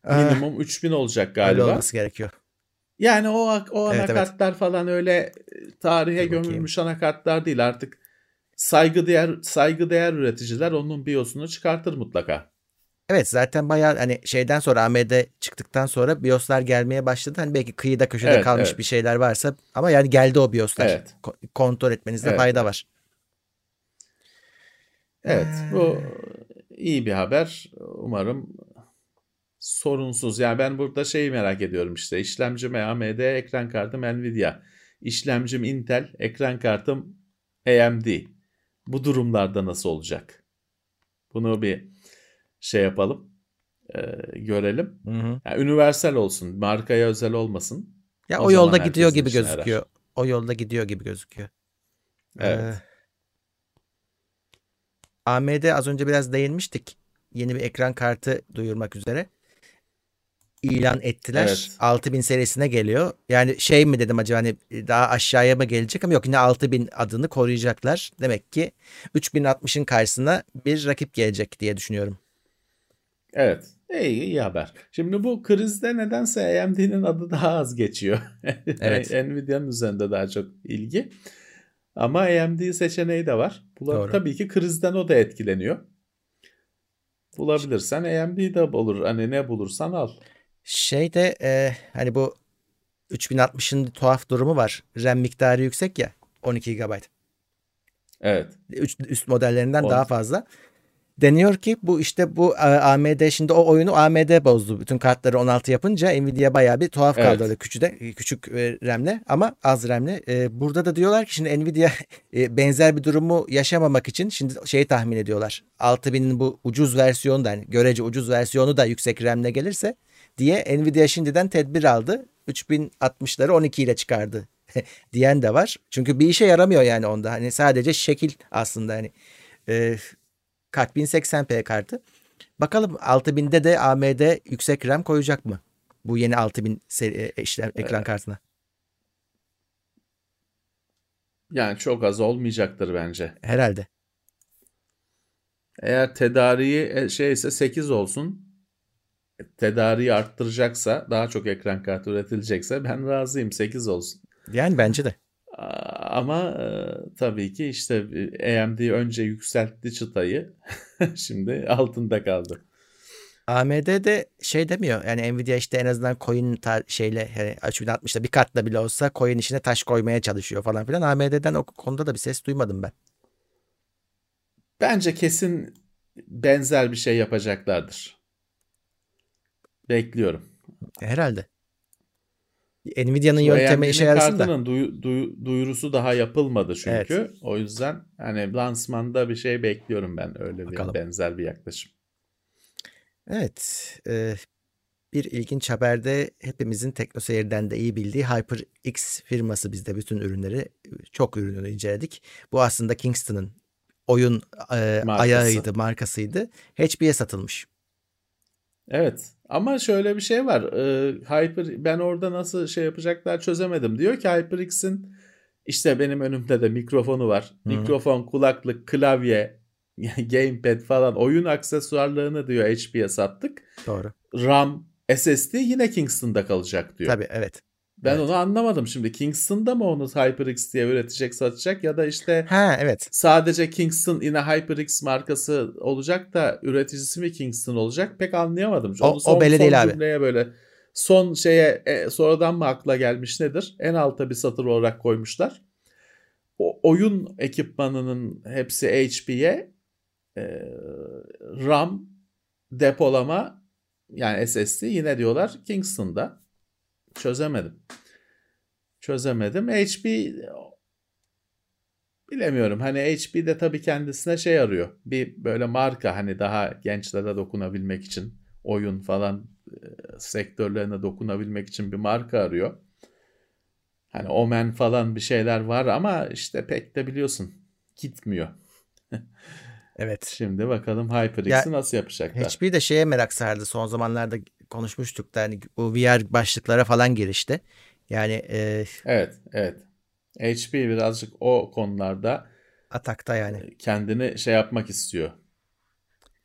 Ah, Minimum 3000 olacak öyle galiba. olması gerekiyor. Yani o o Evet, anakartlar falan öyle e, tarihe Dur bakayım. gömülmüş anakartlar değil artık. Saygıdeğer saygıdeğer üreticiler onun BIOS'unu çıkartır mutlaka. Evet zaten bayağı hani şeyden sonra AMD çıktıktan sonra BIOS'lar gelmeye başladı. Hani belki kıyıda köşede Evet, kalmış evet. bir şeyler varsa ama yani geldi o BIOS'lar. Evet. Ko- kontrol etmenizde Evet, fayda var. Evet, Ee. bu iyi bir haber. Umarım sorunsuz. Yani ben burada şeyi merak ediyorum işte. İşlemcim AMD, ekran kartım Nvidia. İşlemcim Intel, ekran kartım AMD. Bu durumlarda nasıl olacak? Bunu bir şey yapalım. e, görelim. Hı hı. Yani universal olsun, markaya özel olmasın. Ya O o, yolda gidiyor gibi gözüküyor. O yolda gidiyor gibi gözüküyor. Evet. Ee, AMD az önce biraz değinmiştik. Yeni bir ekran kartı duyurmak üzere. İlan ettiler. Evet. 6000 serisine geliyor. Yani şey mi dedim acaba hani daha aşağıya mı gelecek ama yok yine 6000 adını koruyacaklar. Demek ki 3060'ın karşısına bir rakip gelecek diye düşünüyorum. Evet. İyi, iyi haber. Şimdi bu krizde nedense AMD'nin adı daha az geçiyor. Evet. Nvidia'nın üzerinde daha çok ilgi. Ama AMD seçeneği de var. Bula- Doğru. Tabii ki krizden o da etkileniyor. Bulabilirsen AMD de olur. Hani ne bulursan al. Şey de e, hani bu 3060'ın tuhaf durumu var. RAM miktarı yüksek ya 12 GB. Evet. üst, üst modellerinden On- daha fazla. Deniyor ki bu işte bu e, AMD şimdi o oyunu AMD bozdu. Bütün kartları 16 yapınca Nvidia bayağı bir tuhaf kaldı Evet. öyle küçüde, küçük e, RAM'le ama az RAM'le. E, burada da diyorlar ki şimdi Nvidia e, benzer bir durumu yaşamamak için şimdi şeyi tahmin ediyorlar. 6000'in bu ucuz versiyonu da yani görece ucuz versiyonu da yüksek RAM'le gelirse diye Nvidia şimdiden tedbir aldı. 3060'ları 12 ile çıkardı diyen de var. Çünkü bir işe yaramıyor yani onda. Hani sadece şekil aslında hani e, kart 1080p kartı. Bakalım 6000'de de AMD yüksek RAM koyacak mı? Bu yeni 6000 seri, e, işlem ekran kartına. Yani çok az olmayacaktır bence. Herhalde. Eğer tedariği e, şeyse 8 olsun. Tedariği arttıracaksa, daha çok ekran kartı üretilecekse ben razıyım 8 olsun. Yani bence de. Ama e, tabii ki işte e, AMD önce yükseltti çıtayı. Şimdi altında kaldı. AMD de şey demiyor. Yani Nvidia işte en azından coin ta- şeyle yani 3060'da bir katla bile olsa coin içine taş koymaya çalışıyor falan filan. AMD'den o konuda da bir ses duymadım ben. Bence kesin benzer bir şey yapacaklardır. Bekliyorum. Herhalde. Nvidia'nın yöntemi işe yarasın da. duy- duy- duyurusu daha yapılmadı çünkü. Evet. O yüzden hani lansmanda bir şey bekliyorum ben öyle bir Bakalım. benzer bir yaklaşım. Evet. e, bir ilginç haberde hepimizin TeknoSeyir'den de iyi bildiği HyperX firması bizde bütün ürünleri çok ürününü inceledik. Bu aslında Kingston'ın oyun e, Markası. ayağıydı, markasıydı. HP'ye satılmış. Evet ama şöyle bir şey var. Ee, Hyper ben orada nasıl şey yapacaklar çözemedim. Diyor ki HyperX'in işte benim önümde de mikrofonu var. Hı. Mikrofon, kulaklık, klavye, gamepad falan oyun aksesuarlarını diyor HP'ye sattık. Doğru. RAM, SSD yine Kingston'da kalacak diyor. Tabii evet. Ben Evet. onu anlamadım şimdi. Kingston'da mı onu HyperX diye üretecek, satacak ya da işte Ha evet. sadece Kingston yine HyperX markası olacak da üreticisi mi Kingston olacak pek anlayamadım. O- o belli değil abi. cümleye böyle son şeye e, sonradan mı akla gelmiş nedir? En alta bir satır olarak koymuşlar. O oyun ekipmanının hepsi HP'ye e, RAM depolama yani SSD yine diyorlar Kingston'da. Çözemedim. Çözemedim. HP bilemiyorum. Hani HP de tabii kendisine şey arıyor. Bir böyle marka hani daha gençlere dokunabilmek için oyun falan e, sektörlerine dokunabilmek için bir marka arıyor. Hani Omen falan bir şeyler var ama işte pek de biliyorsun gitmiyor. Evet. Şimdi bakalım HyperX'i nasıl yapacaklar. HP de şeye merak sardı. Son zamanlarda konuşmuştuk da hani bu VR başlıklara falan girişti. Yani e, Evet, evet. HP birazcık o konularda atakta yani. kendini şey yapmak istiyor.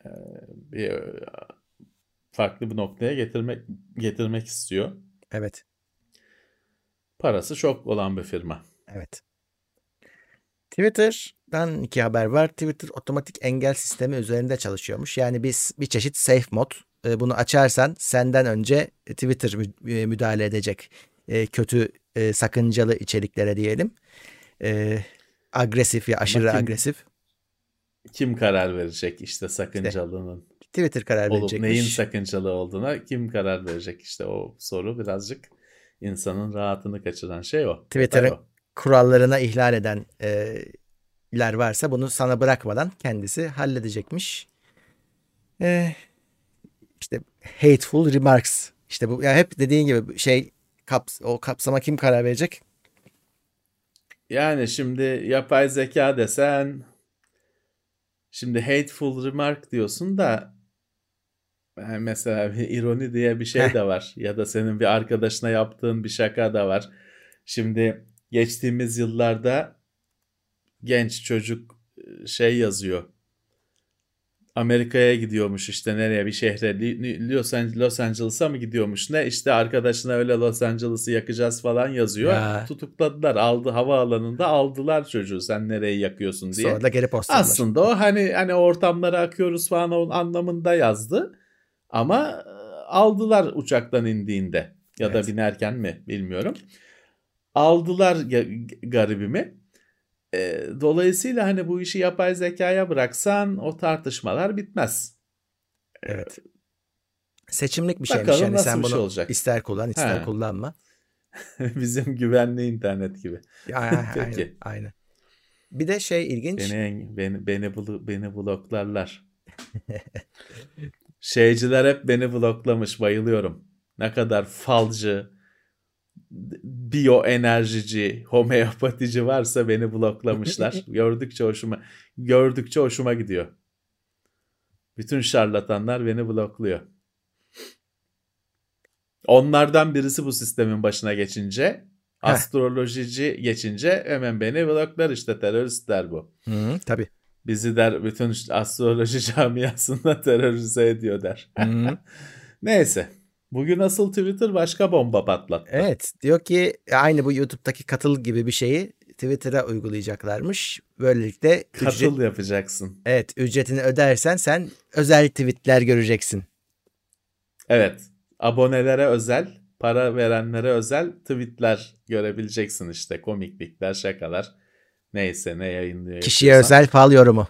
Ee, Bir e, farklı bir noktaya getirmek getirmek istiyor. Evet. Parası çok olan bir firma. Evet. Twitter'dan iki haber var. Twitter otomatik engel sistemi üzerinde çalışıyormuş. Yani biz bir çeşit safe mod. E, Bunu açarsan senden önce Twitter mü- e, müdahale edecek. E, Kötü, e, sakıncalı içeriklere diyelim. E, Agresif ya aşırı kim- agresif. Kim karar verecek işte sakıncalının Twitter karar olup verecekmiş. neyin sakıncalı olduğuna kim karar verecek işte o soru birazcık insanın rahatını kaçıran şey o. Twitter'ın kurallarına ihlal eden e, varsa bunu sana bırakmadan kendisi halledecekmiş. E, işte hateful remarks. İşte bu ya hep dediğin gibi şey kaps o kapsama kim karar verecek? Yani şimdi yapay zeka desen şimdi hateful remark diyorsun da yani mesela bir ironi diye bir şey de var ya da senin bir arkadaşına yaptığın bir şaka da var. Şimdi geçtiğimiz yıllarda genç çocuk e, şey yazıyor. Amerika'ya gidiyormuş işte nereye bir şehre Los An- Los Angeles'a mı gidiyormuş ne işte arkadaşına öyle Los Angeles'ı yakacağız falan yazıyor. Ya. Tutukladılar aldı havaalanında aldılar çocuğu sen nereyi yakıyorsun diye. Sonra da geri postladılar. Aslında o hani hani ortamlara akıyoruz falan onun anlamında yazdı. Ama e, aldılar uçaktan indiğinde ya da Evet. binerken mi bilmiyorum. Aldılar ga- garibimi. E, dolayısıyla hani bu işi yapay zekaya bıraksan o tartışmalar bitmez. Evet. Seçimlik bir şeymiş Bakalım yani nasıl sen şey bunu olacak. ister kullan ister He. kullanma. Bizim güvenli internet gibi. Ya, aynen, Peki. aynen. Bir de şey ilginç. Beni beni beni blo- beni bloklarlar. Şeyciler hep beni bloklamış. Bayılıyorum. Ne kadar falcı, biyoenerjici, homeopatici varsa beni bloklamışlar. gördükçe hoşuma gördükçe hoşuma gidiyor. Bütün şarlatanlar beni blokluyor. Onlardan birisi bu sistemin başına geçince, astrolojici geçince hemen beni bloklar işte teröristler bu. Hı, tabii. Bizi der bütün astroloji camiasında terörize ediyor der. Hı. Neyse. Bugün asıl Twitter başka bomba patlattı. Evet diyor ki aynı bu YouTube'daki katıl gibi bir şeyi Twitter'a uygulayacaklarmış. Böylelikle Katıl ücret- yapacaksın. evet ücretini ödersen sen özel tweetler göreceksin. Evet. Abonelere özel, para verenlere özel tweetler görebileceksin işte. Komiklikler, şakalar. Neyse ne yayınlıyor. Kişiye özel fal yorumu.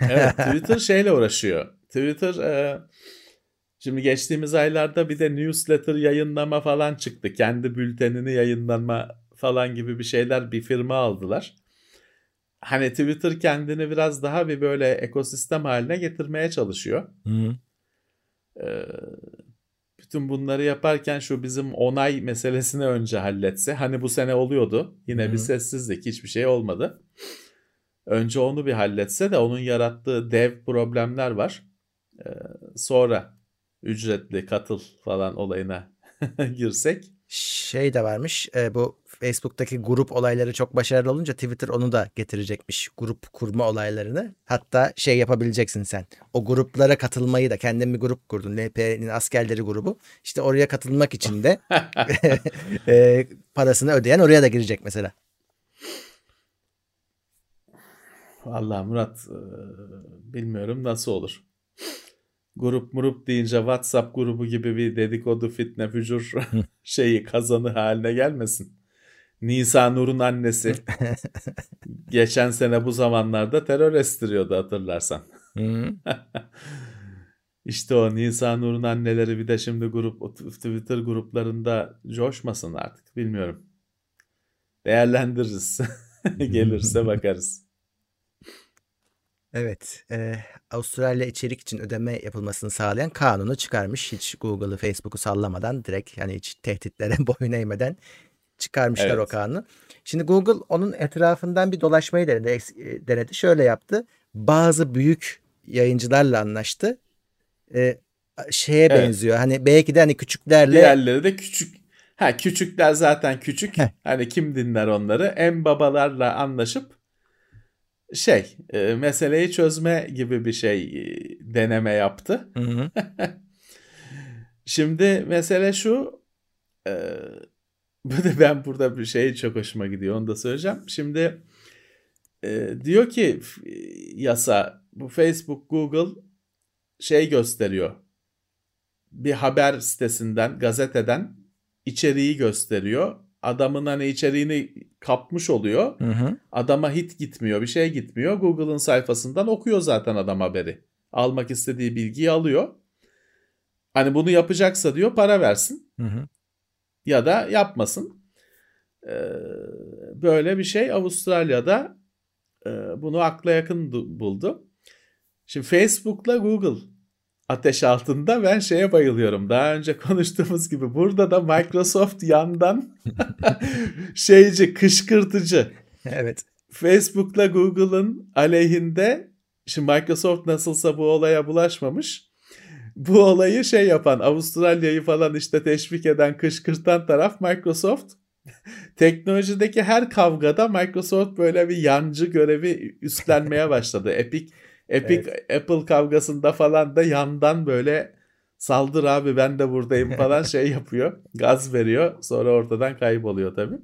Evet Twitter şeyle uğraşıyor. Twitter e, şimdi geçtiğimiz aylarda bir de newsletter yayınlama falan çıktı. Kendi bültenini yayınlama falan gibi bir şeyler bir firma aldılar. Hani Twitter kendini biraz daha bir böyle ekosistem haline getirmeye çalışıyor. Hı. Ee, bütün bunları yaparken şu bizim onay meselesini önce halletse. Hani bu sene oluyordu. Yine Hı. bir sessizlik hiçbir şey olmadı. Önce onu bir halletse de onun yarattığı dev problemler var. Ee, sonra ücretli katıl falan olayına girsek. Şey de varmış e, bu Facebook'taki grup olayları çok başarılı olunca Twitter onu da getirecekmiş. Grup kurma olaylarını. Hatta şey yapabileceksin sen. O gruplara katılmayı da kendin bir grup kurdun. LP'nin askerleri grubu. İşte oraya katılmak için de e, parasını ödeyen oraya da girecek mesela. Vallahi Murat e, bilmiyorum nasıl olur. Grup murup deyince WhatsApp grubu gibi bir dedikodu fitne fücur şeyi kazanı haline gelmesin. Nisa Nur'un annesi geçen sene bu zamanlarda terör estiriyordu hatırlarsan. İşte o Nisa Nur'un anneleri bir de şimdi grup Twitter gruplarında coşmasın artık bilmiyorum. Değerlendiririz. Gelirse bakarız. Evet. e, Avustralya içerik için ödeme yapılmasını sağlayan kanunu çıkarmış. Hiç Google'ı, Facebook'u sallamadan direkt yani hiç tehditlere boyun eğmeden çıkarmışlar Evet. o kanunu. Şimdi Google onun etrafından bir dolaşmayı denedi. Denedi. Şöyle yaptı. Bazı büyük yayıncılarla anlaştı. E, şeye Evet. benziyor. Hani belki de hani küçüklerle Diğerleri de küçük. Ha küçükler zaten küçük. Heh. Hani kim dinler onları? En babalarla anlaşıp şey e, meseleyi çözme gibi bir şey e, deneme yaptı. Hı hı. Şimdi mesele şu e, ben burada bir şey çok hoşuma gidiyor onu da söyleyeceğim. Şimdi e, diyor ki f- yasa bu Facebook Google şey gösteriyor. Bir haber sitesinden gazeteden içeriği gösteriyor. Adamın hani içeriğini kapmış oluyor. Hı hı. Adama hit gitmiyor, bir şey gitmiyor. Google'ın sayfasından okuyor zaten adam haberi. Almak istediği bilgiyi alıyor. Hani bunu yapacaksa diyor para versin Hı hı. ya da yapmasın. Ee, böyle bir şey Avustralya'da e, bunu akla yakın du- buldu. Şimdi Facebook'la Google ateş altında ben şeye bayılıyorum. Daha önce konuştuğumuz gibi burada da Microsoft yandan şeyci, kışkırtıcı. Evet. Facebook'la Google'ın aleyhinde şimdi Microsoft nasılsa bu olaya bulaşmamış. Bu olayı şey yapan Avustralya'yı falan işte teşvik eden kışkırtan taraf Microsoft. Teknolojideki her kavgada Microsoft böyle bir yancı görevi üstlenmeye başladı. Epic Epic Apple kavgasında falan da yandan böyle saldır abi ben de buradayım falan şey yapıyor. Gaz veriyor. Sonra ortadan kayboluyor tabii.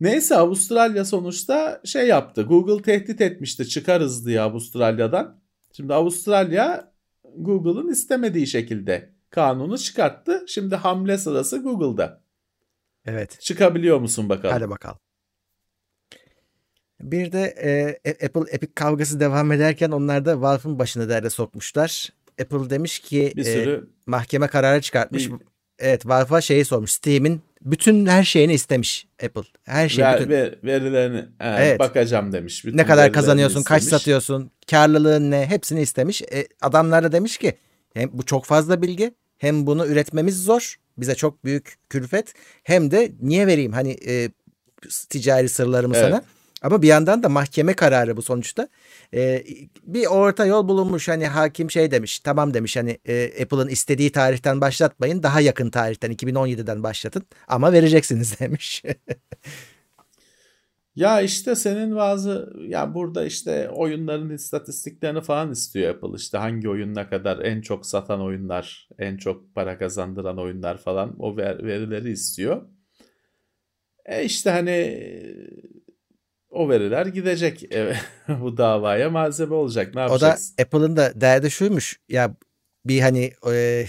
Neyse Avustralya sonuçta şey yaptı. Google tehdit etmişti çıkarız diye Avustralya'dan. Şimdi Avustralya Google'ın istemediği şekilde kanunu çıkarttı. Şimdi hamle sırası Google'da. Evet. Çıkabiliyor musun bakalım? Hadi bakalım. Bir de e, Apple Epic kavgası devam ederken onlar da Valve'ın başını derde sokmuşlar. Apple demiş ki Bir e, sürü mahkeme kararı çıkartmış. Bir- Evet Valve'a şeyi sormuş. Steam'in bütün her şeyini istemiş Apple. Her şey. ver- bütün- ver- verilerini he, Evet. bakacağım demiş. Bütün ne kadar kazanıyorsun, kaç istemiş. satıyorsun, karlılığın ne hepsini istemiş. E, adamlar da demiş ki hem bu çok fazla bilgi hem bunu üretmemiz zor bize çok büyük külfet hem de niye vereyim hani e, ticari sırlarımı Evet. sana. Ama bir yandan da mahkeme kararı bu sonuçta. E, bir orta yol bulunmuş hani hakim şey demiş tamam demiş hani e, Apple'ın istediği tarihten başlatmayın daha yakın tarihten 2017'den başlatın ama vereceksiniz demiş. Ya işte senin bazı ya burada işte oyunların istatistiklerini falan istiyor Apple işte hangi oyun ne kadar en çok satan oyunlar, en çok para kazandıran oyunlar falan o ver- verileri istiyor. E işte hani o veriler gidecek e, bu davaya malzeme olacak. Ne O da yapacaksın? Apple'ın da derdi şuymuş ya bir hani e,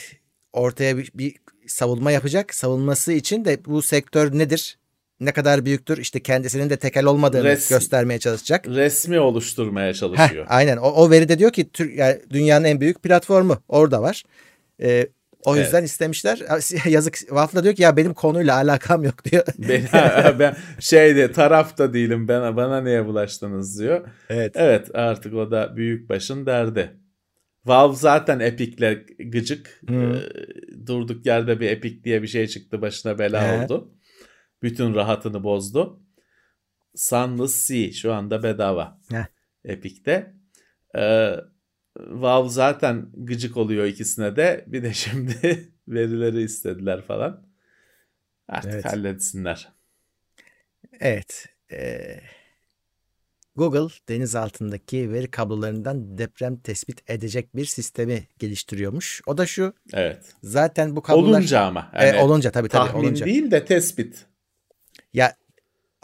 ortaya bir, bir savunma yapacak. Savunması için de bu sektör nedir? Ne kadar büyüktür? İşte kendisinin de tekel olmadığını Res- göstermeye çalışacak. Resmi oluşturmaya Heh, çalışıyor. aynen. O, o veri de diyor ki yani dünyanın en büyük platformu orada var. E, o Evet. yüzden istemişler. Yazık Waffle diyor ki ya benim konuyla alakam yok diyor. Ben, ben şeyde tarafta değilim bana bana niye bulaştınız diyor. Evet. Evet artık o da büyük başın derdi. Valve zaten Epic'le gıcık. Hı. Ee, durduk yerde bir Epic diye bir şey çıktı başına bela He. oldu. Bütün rahatını bozdu. Sunless Sea şu anda bedava. Heh. Epic'te. Ee, Valve zaten gıcık oluyor ikisine de. Bir de şimdi verileri istediler falan. Artık Evet. halletsinler. Evet. e, Google deniz altındaki veri kablolarından deprem tespit edecek bir sistemi geliştiriyormuş. O da şu. Evet. Zaten bu kablolar Olunca ama. E, Yani olunca tabii tabii tahmin olunca. değil de tespit. Ya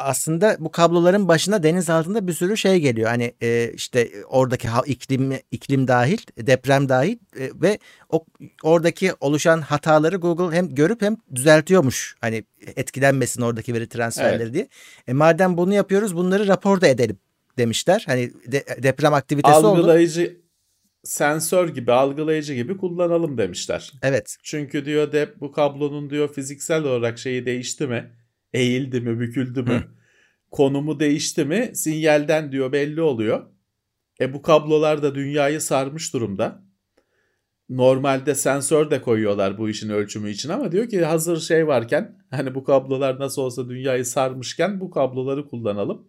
aslında bu kabloların başına deniz altında bir sürü şey geliyor. Hani e, işte oradaki iklim iklim dahil, deprem dahil e, ve o oradaki oluşan hataları Google hem görüp hem düzeltiyormuş. Hani etkilenmesin oradaki veri transferleri Evet. diye. E madem bunu yapıyoruz, bunları raporda edelim demişler. Hani de- deprem aktivitesi oldu. algılayıcı sensör gibi algılayıcı gibi kullanalım demişler. Evet. Çünkü diyor de bu kablonun diyor fiziksel olarak şeyi değişti mi? Eğildi mi, büküldü mü? Konumu değişti mi? Sinyalden diyor belli oluyor. E bu kablolar da dünyayı sarmış durumda. Normalde sensör de koyuyorlar bu işin ölçümü için ama diyor ki hazır şey varken hani bu kablolar nasıl olsa dünyayı sarmışken bu kabloları kullanalım.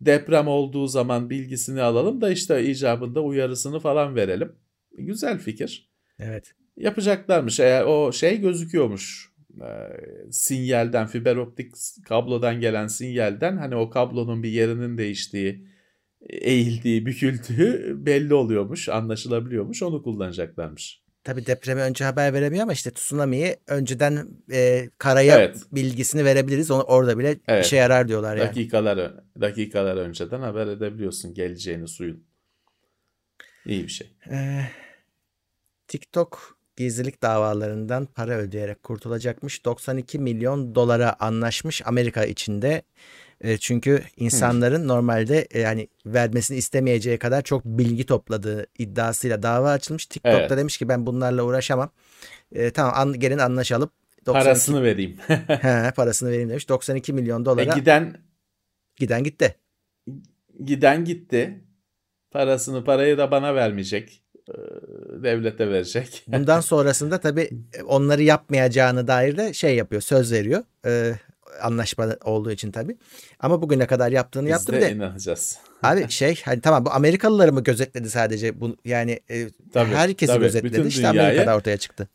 Deprem olduğu zaman bilgisini alalım da işte icabında uyarısını falan verelim. Güzel fikir Evet. yapacaklarmış. Eğer o şey gözüküyormuş. E, sinyalden, fiber optik kablodan gelen sinyalden hani o kablonun bir yerinin değiştiği, eğildiği, büküldüğü belli oluyormuş, anlaşılabiliyormuş. Onu kullanacaklarmış. Tabii depremi önce haber veremiyor ama işte tsunami'yi önceden e, karaya Evet. bilgisini verebiliriz. Onu orada bile Evet. işe yarar diyorlar yani. Dakikalar dakikalar önceden haber edebiliyorsun geleceğini suyun. İyi bir şey. Ee, TikTok gizlilik davalarından para ödeyerek kurtulacakmış. 92 milyon dolara anlaşmış Amerika içinde. E, çünkü insanların normalde e, yani vermesini istemeyeceği kadar çok bilgi topladığı iddiasıyla dava açılmış. TikTok da Evet. demiş ki ben bunlarla uğraşamam. E, tamam an, gelin anlaşalım. 92 Parasını vereyim. He, parasını vereyim demiş. 92 milyon e, dolara giden giden gitti. giden gitti. Parasını parayı da bana vermeyecek. Ee, Devlete verecek. Bundan sonrasında tabii e, onları yapmayacağını dair de şey yapıyor, söz veriyor. Ee, anlaşma olduğu için tabii. Ama bugüne kadar yaptığını Biz yaptı de bir de inanacağız. abi şey hani tamam bu Amerikalıları mı gözetledi sadece bu yani e, Tabii, herkesi tabii. gözetledi Bütün işte dünyayı- Amerika'da ortaya çıktı.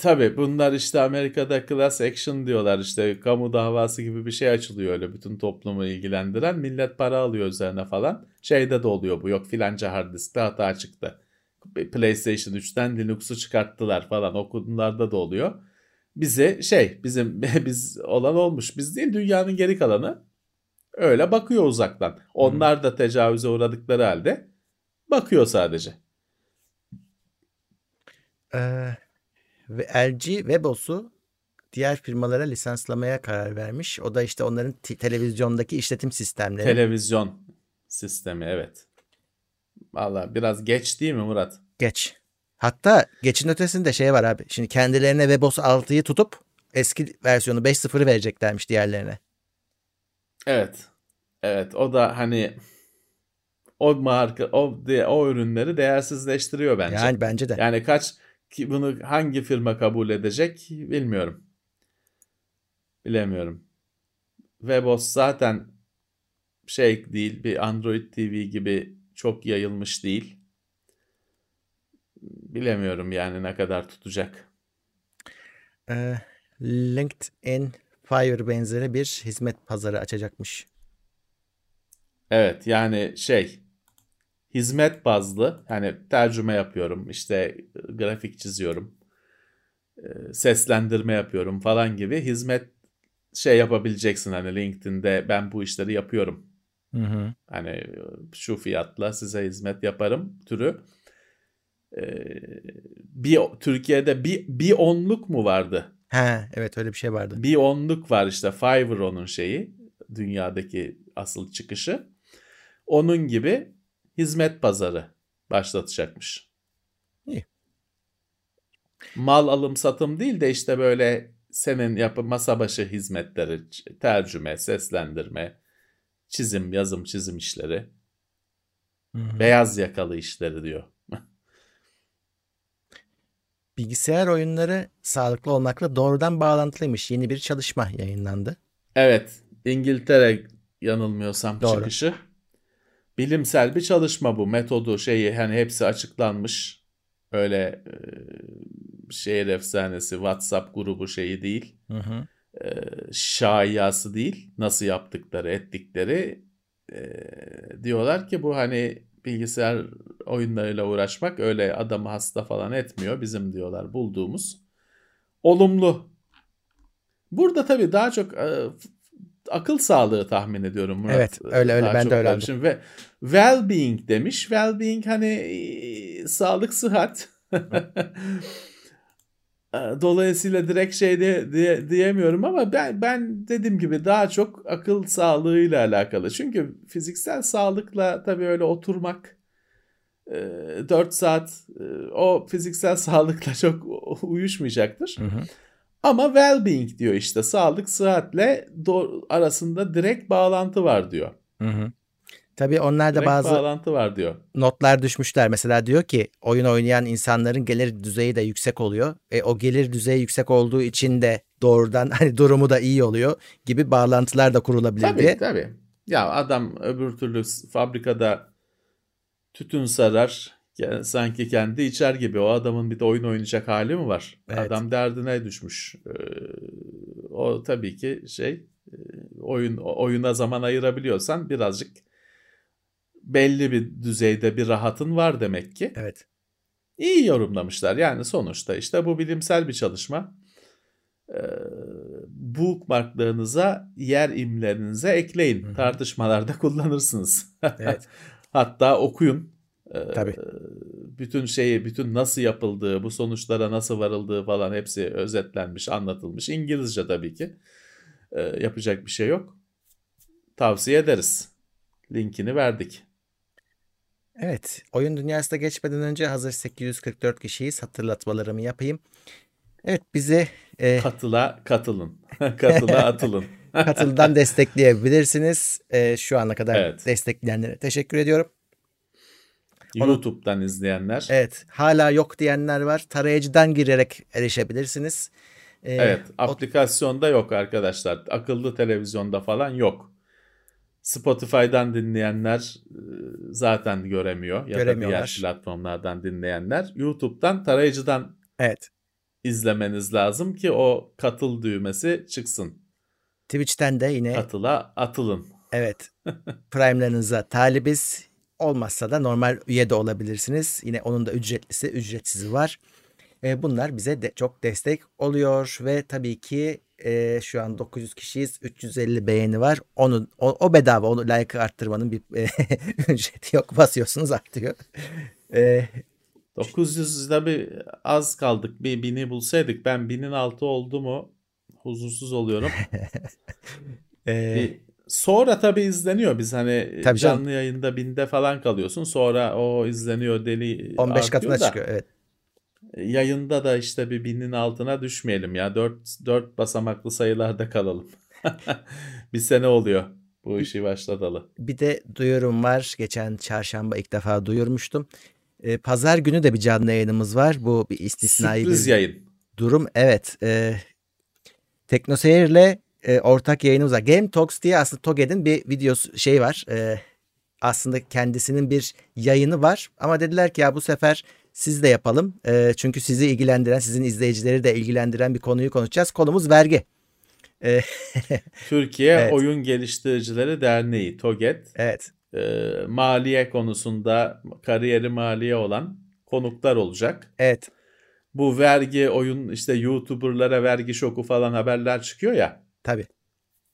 Tabii bunlar işte Amerika'da class action diyorlar işte kamu davası gibi bir şey açılıyor öyle bütün toplumu ilgilendiren millet para alıyor üzerine falan. Şeyde de oluyor bu yok filanca hard diskte hata çıktı. PlayStation 3'ten Linux'u çıkarttılar falan o konularda da oluyor. Bize şey bizim biz olan olmuş biz değil dünyanın geri kalanı öyle bakıyor uzaktan. Onlar da tecavüze uğradıkları halde bakıyor sadece. Ee, ve LG Webos'u diğer firmalara lisanslamaya karar vermiş. O da işte onların te- televizyondaki işletim sistemleri. Televizyon sistemi evet. Valla biraz geç değil mi Murat? Geç. Hatta geçin ötesinde şey var abi. Şimdi kendilerine Webos 6'yı tutup eski versiyonu 5.0'ı vereceklermiş diğerlerine. Evet. Evet o da hani o marka o o ürünleri değersizleştiriyor bence. Yani, Yani bence de. kaç ki bunu hangi firma kabul edecek bilmiyorum. Bilemiyorum. Webos zaten şey değil bir Android TV gibi çok yayılmış değil. Bilemiyorum yani ne kadar tutacak. Ee, LinkedIn Fiverr benzeri bir hizmet pazarı açacakmış. Evet yani şey hizmet bazlı yani tercüme yapıyorum işte grafik çiziyorum e, seslendirme yapıyorum falan gibi hizmet şey yapabileceksin hani LinkedIn'de ben bu işleri yapıyorum. Hı hı. Hani şu fiyatla size hizmet yaparım türü. Ee, bir Türkiye'de bir, bir onluk mu vardı? He, evet öyle bir şey vardı. Bir onluk var işte Fiverr onun şeyi. Dünyadaki asıl çıkışı. Onun gibi hizmet pazarı başlatacakmış. İyi. Mal alım satım değil de işte böyle senin yapı masa başı hizmetleri, tercüme, seslendirme, çizim, yazım, çizim işleri. Hı hı. Beyaz yakalı işleri diyor. Bilgisayar oyunları sağlıklı olmakla doğrudan bağlantılıymış. Yeni bir çalışma yayınlandı. Evet, İngiltere yanılmıyorsam Doğru. çıkışı. Bilimsel bir çalışma bu. Metodu şeyi hani hepsi açıklanmış. Öyle e, şehir efsanesi WhatsApp grubu şeyi değil. Hı hı. E, şaiyası değil. Nasıl yaptıkları, ettikleri e, diyorlar ki bu hani bilgisayar oyunlarıyla uğraşmak öyle adamı hasta falan etmiyor. Bizim diyorlar bulduğumuz olumlu. Burada tabii daha çok e, akıl sağlığı tahmin ediyorum Murat. Evet, öyle, öyle. Daha Ben de öyle. Şimdi ve well-being demiş. Well-being hani e, sağlık, sıhhat. E, Dolayısıyla direkt şey de, diye, diyemiyorum ama ben ben dediğim gibi daha çok akıl sağlığıyla alakalı. Çünkü fiziksel sağlıkla tabii öyle oturmak e, 4 saat e, o fiziksel sağlıkla çok uyuşmayacaktır. Hı hı. Ama well-being diyor işte sağlık sıhhatle do- arasında direkt bağlantı var diyor. Hı hı. Tabii onlar da bazı bağlantı var diyor. notlar düşmüşler. Mesela diyor ki oyun oynayan insanların gelir düzeyi de yüksek oluyor. E, o gelir düzeyi yüksek olduğu için de doğrudan hani durumu da iyi oluyor gibi bağlantılar da kurulabilir Tabii diye. tabii. Ya adam öbür türlü fabrikada tütün sarar sanki kendi içer gibi. O adamın bir de oyun oynayacak hali mi var? Evet. Adam derdine düşmüş. Ee, o tabii ki şey e, oyun oyuna zaman ayırabiliyorsan birazcık belli bir düzeyde bir rahatın var demek ki. Evet. İyi yorumlamışlar. Yani sonuçta işte bu bilimsel bir çalışma. Ee, bookmarklarınıza, yer imlerinize ekleyin. Hı hı. Tartışmalarda kullanırsınız. Evet. Hatta okuyun. Ee, Tabii. Bütün şeyi, bütün nasıl yapıldığı, bu sonuçlara nasıl varıldığı falan hepsi özetlenmiş, anlatılmış. İngilizce tabii ki. Ee, yapacak bir şey yok. Tavsiye ederiz. Linkini verdik. Evet. Oyun dünyasına geçmeden önce hazır 844 kişiyiz. Hatırlatmalarımı yapayım. Evet bizi e, Katıla katılın. Katıla atılın. katıldan destekleyebilirsiniz. E, şu ana kadar Evet. destekleyenlere teşekkür ediyorum. YouTube'dan izleyenler. Evet. Hala yok diyenler var. Tarayıcıdan girerek erişebilirsiniz. E, Evet, o- aplikasyonda yok arkadaşlar. Akıllı televizyonda falan yok. Spotify'dan dinleyenler zaten göremiyor ya da diğer platformlardan dinleyenler. YouTube'dan tarayıcıdan evet. izlemeniz lazım ki o katıl düğmesi çıksın. Twitch'ten de yine Katıla atılın. evet Prime'larınıza talibiz. Olmazsa da normal üye de olabilirsiniz. Yine onun da ücretlisi, ücretsizi var. E, bunlar bize de çok destek oluyor ve tabii ki e, şu an 900 kişiyiz, 350 beğeni var. Onun o, o bedava, onu like arttırmanın bir e, ücreti yok. Basıyorsunuz artıyor. E, 900'de bir az kaldık. Bir bini bulsaydık. Ben binin altı oldu mu huzursuz oluyorum. e, Bir- sonra tabii izleniyor. Biz hani Tabii canım. canlı yayında binde falan kalıyorsun. Sonra o izleniyor deli 15 artıyor katına da, çıkıyor. Evet. Yayında da işte bir binin altına düşmeyelim ya. 4, 4 basamaklı sayılarda kalalım. bir sene oluyor bu işi başlatalı. Bir de duyurum var. Geçen çarşamba ilk defa duyurmuştum. E, Pazar günü de bir canlı yayınımız var. Bu bir istisnai Sürpriz bir yayın. durum. Evet. E, Teknoseyir'le e, ortak yayınımız var. Game Talks diye aslında TOGED'in bir videosu şey var. E, aslında kendisinin bir yayını var. Ama dediler ki ya bu sefer siz de yapalım. E, çünkü sizi ilgilendiren, sizin izleyicileri de ilgilendiren bir konuyu konuşacağız. Konumuz vergi. E, Türkiye Evet. Oyun Geliştiricileri Derneği TOGET evet. e, maliye konusunda kariyeri maliye olan konuklar olacak. Evet. Bu vergi oyun işte YouTuber'lara vergi şoku falan haberler çıkıyor ya. Tabii.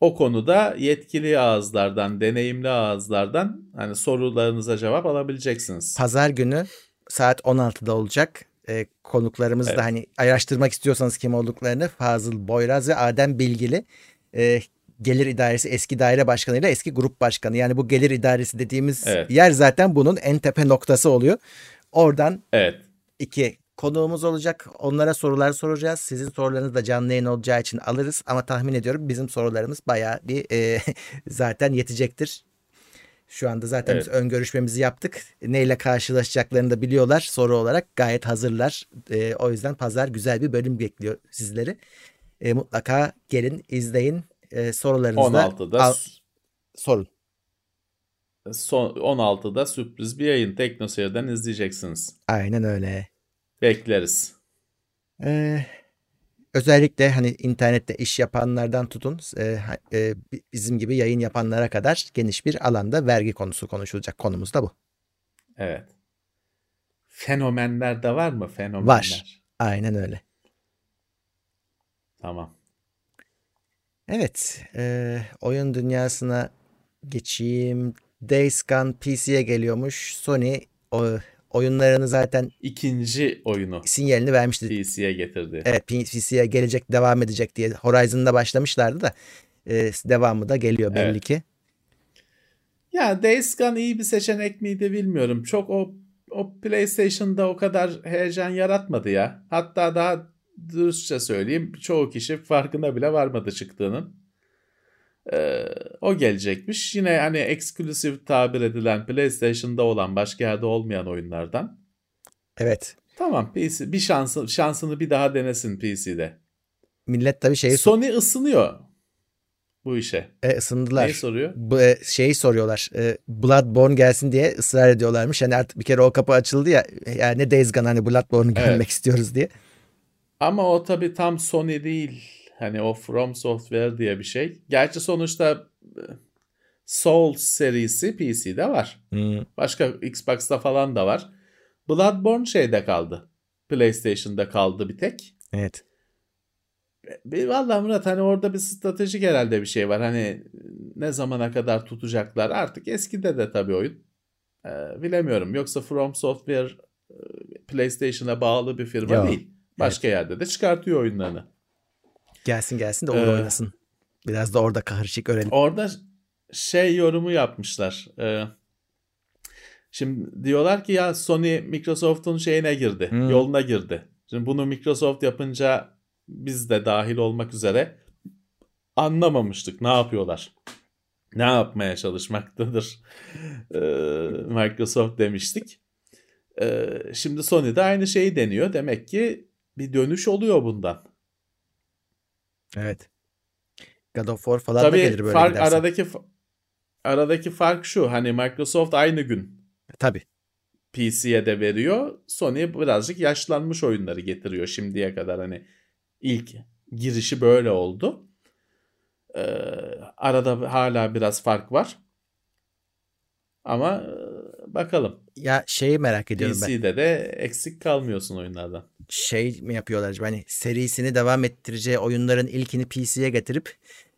O konuda yetkili ağızlardan, deneyimli ağızlardan hani sorularınıza cevap alabileceksiniz. Pazar günü saat 16'da olacak. Ee, konuklarımız Evet. da hani araştırmak istiyorsanız kim olduklarını Fazıl Boyraz ve Adem Bilgili e, Gelir İdaresi eski daire başkanıyla eski grup başkanı. Yani bu gelir idaresi dediğimiz Evet. yer zaten bunun en tepe noktası oluyor. Oradan Evet. iki konuğumuz olacak. Onlara sorular soracağız. Sizin sorularınız da canlı yayın olacağı için alırız. Ama tahmin ediyorum bizim sorularımız bayağı bir e, zaten yetecektir. Şu anda zaten Evet. biz ön görüşmemizi yaptık. Neyle karşılaşacaklarını da biliyorlar soru olarak. Gayet hazırlar. E, o yüzden pazar güzel bir bölüm bekliyor sizleri. E, mutlaka gelin, izleyin. E, sorularınızı da 16'da al- sorun. son 16'da sürpriz bir yayın Teknoseyir'den izleyeceksiniz. Aynen öyle. Bekleriz. Ee, özellikle hani internette iş yapanlardan tutun e, e, bi- bizim gibi yayın yapanlara kadar geniş bir alanda vergi konusu konuşulacak. Konumuz da bu. Evet. Fenomenler de var mı? Fenomenler. Var. Aynen öyle. Tamam. Evet, e, oyun dünyasına geçeyim. Days Gone PC'ye geliyormuş. Sony o, oyunlarını zaten İkinci oyunu sinyalini vermişti. PC'ye getirdi. Evet, PC'ye gelecek, devam edecek diye. Horizon'da başlamışlardı da e, devamı da geliyor belli Evet. ki. Ya Days Gone iyi bir seçenek miydi bilmiyorum. Çok o o PlayStation'da o kadar heyecan yaratmadı ya. Hatta daha dürüstçe söyleyeyim çoğu kişi farkına bile varmadı çıktığının. Ee, o gelecekmiş. Yine hani eksklusif tabir edilen PlayStation'da olan başka yerde olmayan oyunlardan. Evet. Tamam PC bir şansı şansını bir daha denesin PC'de. Millet tabii şeyi Sony ısınıyor bu işe. e, ısındılar. Neyi soruyor? Bu, e, şeyi soruyorlar. E, Bloodborne gelsin diye ısrar ediyorlarmış. Hani artık bir kere o kapı açıldı ya. Yani ne Days Gone hani Bloodborne'u Evet. görmek istiyoruz diye. Ama o tabii tam Sony değil. Hani o From Software diye bir şey. Gerçi sonuçta e, Souls serisi PC'de var. Başka Xbox'ta falan da var. Bloodborne şeyde kaldı. PlayStation'da kaldı bir tek. Evet. Bir, vallahi Murat hani orada bir stratejik herhalde bir şey var. Hani ne zamana kadar tutacaklar. Artık eskide de tabii oyun. Ee, bilemiyorum. Yoksa From Software e, PlayStation'a bağlı bir firma Yok. değil. Başka yerde de çıkartıyor oyunlarını. Gelsin gelsin de Uğur Ee, oynasın. Biraz da orada kahırşık öğrenelim. Orada şey yorumu yapmışlar. Ee, şimdi diyorlar ki ya Sony Microsoft'un şeyine girdi. Hmm. Yoluna girdi. Şimdi bunu Microsoft yapınca biz de dahil olmak üzere anlamamıştık ne yapıyorlar. Ne yapmaya çalışmaktadır ee, Microsoft demiştik. Ee, şimdi Sony de aynı şeyi deniyor. Demek ki bir dönüş oluyor bundan. Evet. God of War falan da Tabii gelir böyle fark giderse. aradaki aradaki fark şu. Hani Microsoft aynı gün Tabii. PC'ye de veriyor. Sony birazcık yaşlanmış oyunları getiriyor şimdiye kadar hani ilk girişi böyle oldu. Ee, arada hala biraz fark var. Ama bakalım. Ya şeyi merak ediyorum ben. PC'de de eksik kalmıyorsun oyunlardan. Şey mi yapıyorlar acaba? Hani serisini devam ettireceği oyunların ilkini PC'ye getirip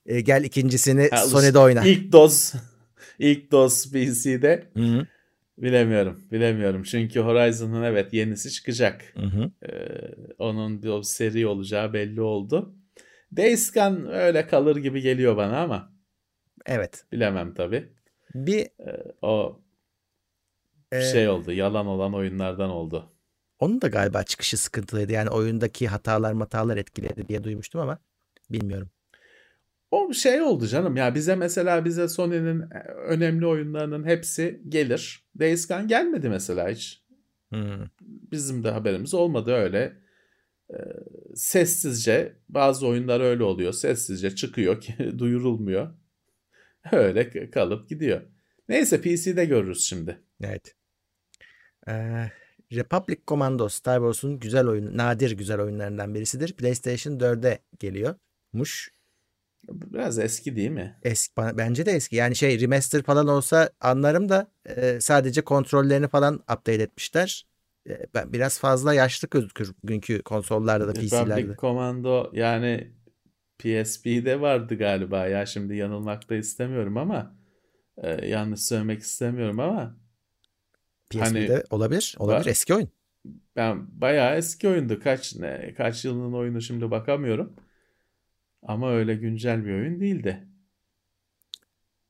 e, gel ikincisini Ha, Sony'de oyna. İlk doz ilk doz PC'de Hı hı. bilemiyorum. Bilemiyorum. Çünkü Horizon'ın evet yenisi çıkacak. Hı hı. Ee, onun bir seri olacağı belli oldu. Days Gone öyle kalır gibi geliyor bana ama Evet. bilemem tabii. Bir O e, şey oldu. Yalan olan oyunlardan oldu. onun da galiba çıkışı sıkıntılıydı. Yani oyundaki hatalar matalar etkiledi diye duymuştum ama bilmiyorum. O şey oldu canım. Ya bize mesela bize Sony'nin önemli oyunlarının hepsi gelir. Days Gone gelmedi mesela hiç. Hmm. Bizim de haberimiz olmadı öyle. Ee, sessizce bazı oyunlar öyle oluyor. Sessizce çıkıyor ki duyurulmuyor. Öyle kalıp gidiyor. Neyse PC'de görürüz şimdi. Evet. Ee, Republic Commando Star Wars'un güzel oyun, nadir güzel oyunlarından birisidir. PlayStation 4'e geliyormuş. Biraz eski değil mi? Eski, bence de eski. Yani şey remaster falan olsa anlarım da e, sadece kontrollerini falan update etmişler. E, ben biraz fazla yaşlı gözükür bugünkü konsollarda da PC'lerde. Republic Commando yani PSP'de vardı galiba ya şimdi yanılmak da istemiyorum ama e, yanlış söylemek istemiyorum ama PSP'de Hani- olabilir. Olabilir. Ba- Eski oyun. ben bayağı eski oyundu kaç ne kaç yılının oyunu şimdi bakamıyorum ama öyle güncel bir oyun değildi.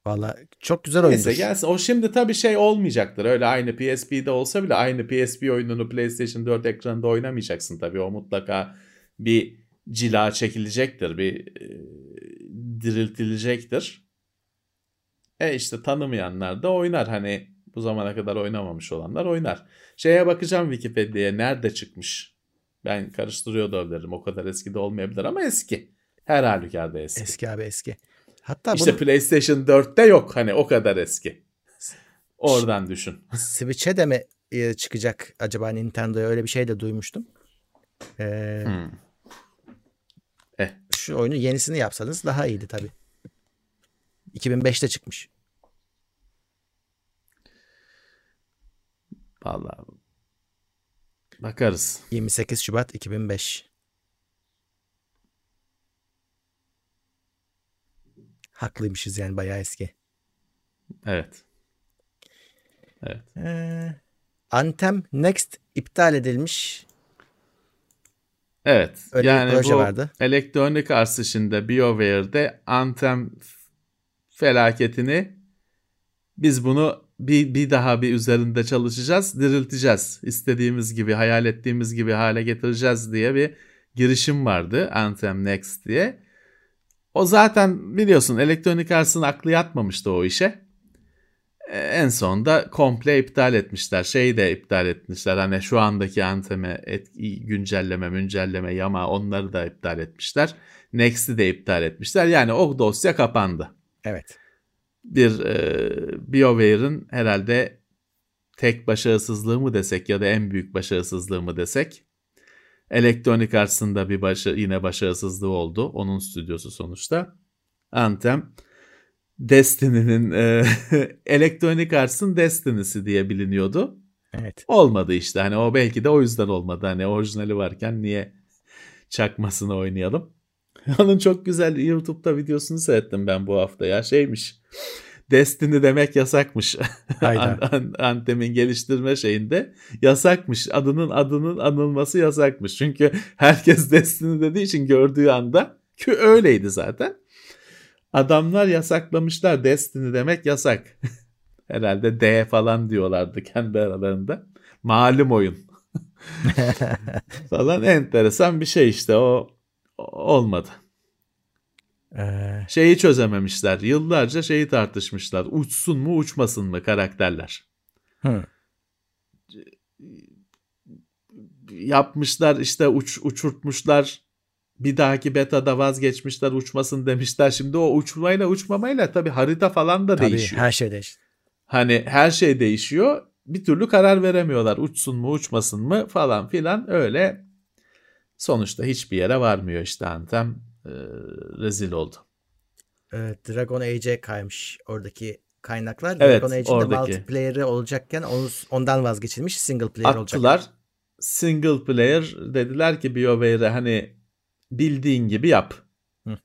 Valla çok güzel oyundur. Neyse gelsin. O şimdi tabii şey olmayacaktır. Öyle aynı PSP'de olsa bile aynı PSP oyununu PlayStation 4 ekranında oynamayacaksın tabii. O mutlaka bir cila çekilecektir. Bir e, diriltilecektir. E işte tanımayanlar da oynar. Hani bu zamana kadar oynamamış olanlar oynar. Şeye bakacağım Wikipedia'ya nerede çıkmış. Ben karıştırıyor da olabilirim. O kadar eski de olmayabilir ama eski. Her halükarda eski. Eski abi eski. Hatta İşte bunu PlayStation 4'te yok hani o kadar eski. Oradan düşün. Switch'e de mi e, çıkacak acaba Nintendo'ya öyle bir şey de duymuştum. Ee, Hmm. Eh. Şu oyunu yenisini yapsanız daha iyiydi tabii. 2005'te çıkmış. Vallahi bakarız. 28 Şubat 2005. Haklıymışız yani bayağı eski. Evet. Evet. Ee, Anthem Next iptal edilmiş. Evet. Öyle bir yani proje bu vardı. Electronic Arts işinde BioWare'de Anthem felaketini biz bunu bir, bir daha bir üzerinde çalışacağız, dirilteceğiz. İstediğimiz gibi, hayal ettiğimiz gibi hale getireceğiz diye bir girişim vardı Anthem Next diye. O zaten biliyorsun Electronic Arts'ın aklı yatmamıştı o işe. E, En sonunda komple iptal etmişler. Şeyi de iptal etmişler. Hani şu andaki Anthem'e güncelleme, müncelleme, yama onları da iptal etmişler. Next'i de iptal etmişler. Yani o dosya kapandı. Evet. Bir e, BioWare'ın herhalde tek başarısızlığı mı desek ya da en büyük başarısızlığı mı desek. Electronic Arts'ın da bir başa, yine başarısızlığı oldu. Onun stüdyosu sonuçta. Anthem Destiny'nin e, Electronic Arts'ın Destiny'si diye biliniyordu. Evet. Olmadı işte. Hani o belki de o yüzden olmadı. Hani orijinali varken niye çakmasını oynayalım? Onun çok güzel YouTube'da videosunu seyrettim ben bu hafta ya. Şeymiş. Destiny demek yasakmış. Hayda. An- an- Anthem'in geliştirme şeyinde yasakmış. Adının adının anılması yasakmış. Çünkü herkes Destiny dediği için gördüğü anda ki öyleydi zaten. Adamlar yasaklamışlar Destiny demek yasak. Herhalde D falan diyorlardı kendi aralarında. Malum oyun. falan enteresan bir şey işte o- olmadı. Ee, Şeyi çözememişler. Yıllarca şeyi tartışmışlar. Uçsun mu uçmasın mı karakterler. hı. Yapmışlar işte uç, uçurtmuşlar. Bir dahaki betada vazgeçmişler uçmasın demişler. Şimdi o uçmayla uçmamayla tabii harita falan da Tabii değişiyor. her şey değişti. Hani her şey değişiyor. Bir türlü karar veremiyorlar. Uçsun mu uçmasın mı falan filan öyle. Sonuçta hiçbir yere varmıyor işte Anthem e, rezil oldu. Evet, Dragon Age'e kaymış oradaki kaynaklar. Evet, Dragon Age'in oradaki. multiplayer'ı olacakken onu, ondan vazgeçilmiş single player olacak. Attılar. Single player dediler ki BioWare'e hani bildiğin gibi yap. Hı.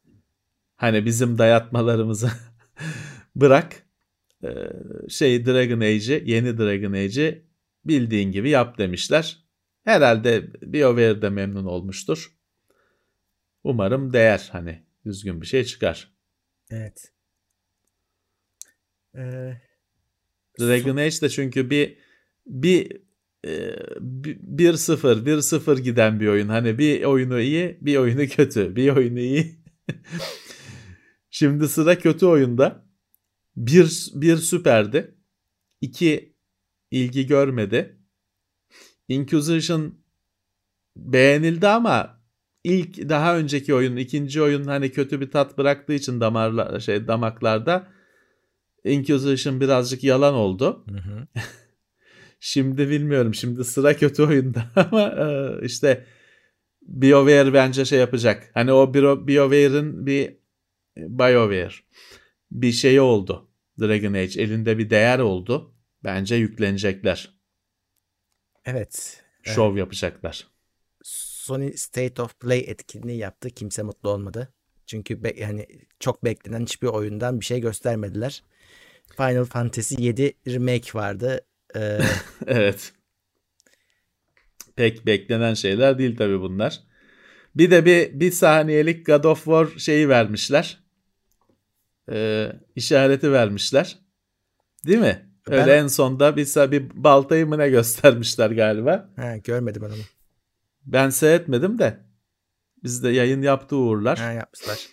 Hani bizim dayatmalarımızı bırak. Ee, şey Dragon Age'i, yeni Dragon Age'i bildiğin gibi yap demişler. Herhalde BioWare de memnun olmuştur. Umarım değer hani düzgün bir şey çıkar. Evet. Ee, Dragon Age de çünkü bir bir e, bir 1-0 1-0 giden bir oyun. Hani bir oyunu iyi, bir oyunu kötü. Bir oyunu iyi. Şimdi sıra kötü oyunda. Bir, bir süperdi. İki ilgi görmedi. Inquisition beğenildi ama ilk daha önceki oyun, ikinci oyun hani kötü bir tat bıraktığı için damarla şey damaklarda Inquisition birazcık yalan oldu. Hı hı. Şimdi bilmiyorum. Şimdi sıra kötü oyunda ama e, işte BioWare bence şey yapacak. Hani o Bio- BioWare'ın bir BioWare bir şeyi oldu. Dragon Age elinde bir değer oldu. Bence yüklenecekler. Evet. Şov yapacaklar. Sony State of Play etkinliği yaptı. Kimse mutlu olmadı. Çünkü be- yani çok beklenen hiçbir oyundan bir şey göstermediler. Final Fantasy 7 remake vardı. Ee, Evet. Pek beklenen şeyler değil tabii bunlar. Bir de bir, bir saniyelik God of War şeyi vermişler. Ee, işareti vermişler. Değil mi? Öyle Ben- en sonda bir, bir baltayı mı ne göstermişler galiba. ha, görmedim ben onu. Ben seyretmedim de. Bizde yayın yaptı Uğurlar. Ha, yapmışlar.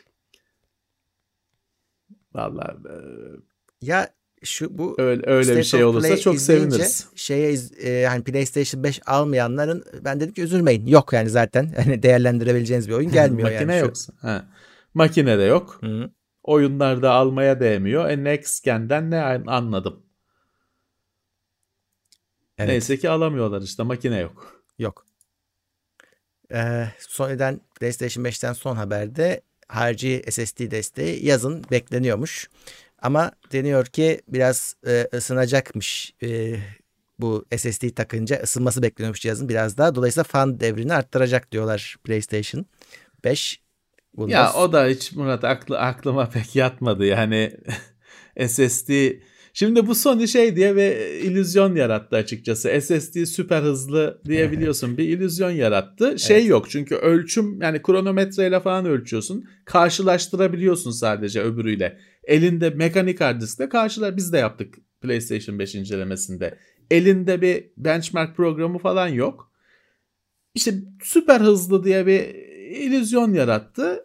Vallahi e, Ya şu bu öyle, öyle bir şey olursa çok seviniriz. Şeye e, hani PlayStation 5 almayanların ben dedim ki üzülmeyin. Yok yani zaten hani değerlendirebileceğiniz bir oyun gelmiyor Makine yani. şu- yoksa. Ha. Makine de yok. Hı. oyunlarda almaya değmiyor. E Next Gen'den ne an- anladım. Evet. Neyse ki alamıyorlar işte makine yok. Yok. Ee, Sony'den PlayStation 5'ten son haberde harici SSD desteği yazın bekleniyormuş. Ama deniyor ki biraz e, ısınacakmış e, bu SSD takınca ısınması bekleniyormuş cihazın biraz daha. Dolayısıyla fan devrini arttıracak diyorlar PlayStation 5. Bunda Ya o da hiç Murat aklı aklıma pek yatmadı yani SSD. Şimdi bu Sony şey diye ve illüzyon yarattı açıkçası. SSD süper hızlı diyebiliyorsun. bir illüzyon yarattı. Şey Evet. yok çünkü ölçüm yani kronometreyle falan ölçüyorsun. Karşılaştırabiliyorsun sadece öbürüyle. Elinde mekanik hard diskle karşılar biz de yaptık PlayStation 5 incelemesinde. Elinde bir benchmark programı falan yok. İşte süper hızlı diye bir illüzyon yarattı.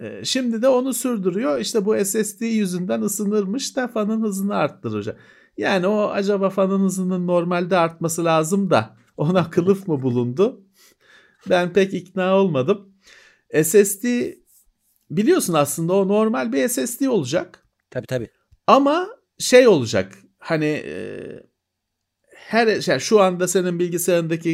Ee, Şimdi de onu sürdürüyor. İşte bu SSD yüzünden ısınırmış da fanın hızını arttıracak. Yani o acaba fanın hızının normalde artması lazım da ona kılıf mı bulundu? Ben pek ikna olmadım. SSD biliyorsun aslında o normal bir SSD olacak. tabii tabii. Ama şey olacak hani e, her yani şu anda senin bilgisayarındaki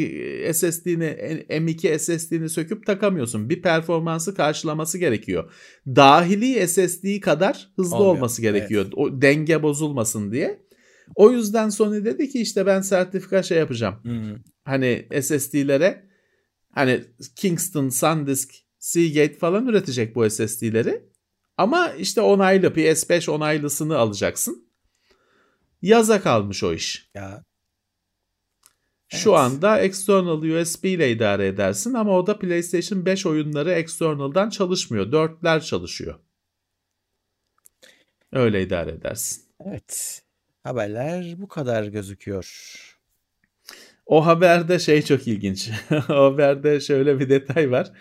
SSD'ni M2 SSD'ni söküp takamıyorsun. Bir performansı karşılaması gerekiyor. Dahili SSD kadar hızlı Olmuyor, olması gerekiyor. O denge bozulmasın diye. O yüzden Sony dedi ki işte ben sertifika şey yapacağım. Hani SSD'lere hani Kingston, SanDisk, Seagate falan üretecek bu SSD'leri. Ama işte onaylı PS5 onaylısını alacaksın. Yaza kalmış o iş. Ya Şu Evet. anda external USB ile idare edersin ama o da PlayStation 5 oyunları external'dan çalışmıyor. Dörtler çalışıyor. Öyle idare edersin. evet. Haberler bu kadar gözüküyor. O haberde şey çok ilginç. o haberde şöyle bir detay var.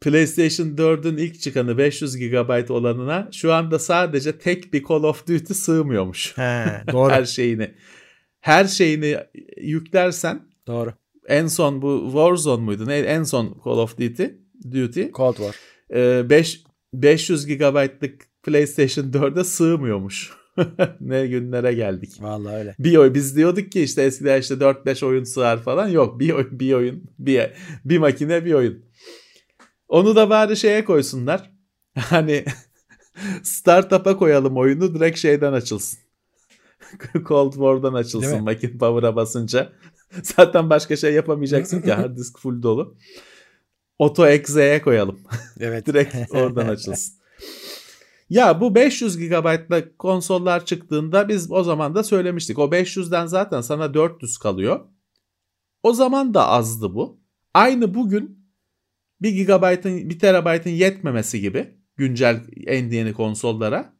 PlayStation 4'ün ilk çıkanı 500 GB olanına şu anda sadece tek bir Call of Duty sığmıyormuş. He, doğru. Her şeyini. Her şeyini yüklersen doğru. en son bu Warzone muydu? Ne? En son Call of Duty. Duty. Cold War. Ee, beş- 500 GB'lık PlayStation 4'e sığmıyormuş. ne günlere geldik. Vallahi öyle. Bir oyun biz diyorduk ki işte eskiden işte 4-5 oyun sığar falan. Yok bir oyun bir oyun bir, bir makine bir oyun. Onu da bari şeye koysunlar. Hani startup'a koyalım oyunu direkt şeyden açılsın. Cold War'dan açılsın makine power'a basınca. Zaten başka şey yapamayacaksın ki hard disk full dolu. Auto exe'ye koyalım. Evet. Direkt oradan açılsın. Ya bu 500 GB'lık konsollar çıktığında biz o zaman da söylemiştik. O 500'den zaten sana 400 kalıyor. O zaman da azdı bu. Aynı bugün 1 GB'ın 1 TB'ın yetmemesi gibi güncel en yeni konsollara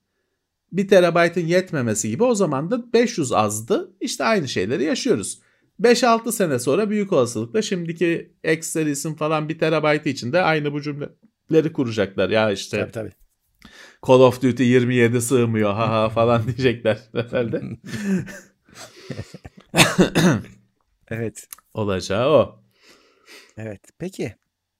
1 TB'ın yetmemesi gibi o zaman da 500 azdı. İşte aynı şeyleri yaşıyoruz. 5-6 sene sonra büyük olasılıkla şimdiki X serisinin falan 1 TB içinde aynı bu cümleleri kuracaklar. Ya işte Tabii tabii. Call of Duty 27 sığmıyor ha ha falan diyecekler herhalde. Evet. Olacağı o. Evet. Peki.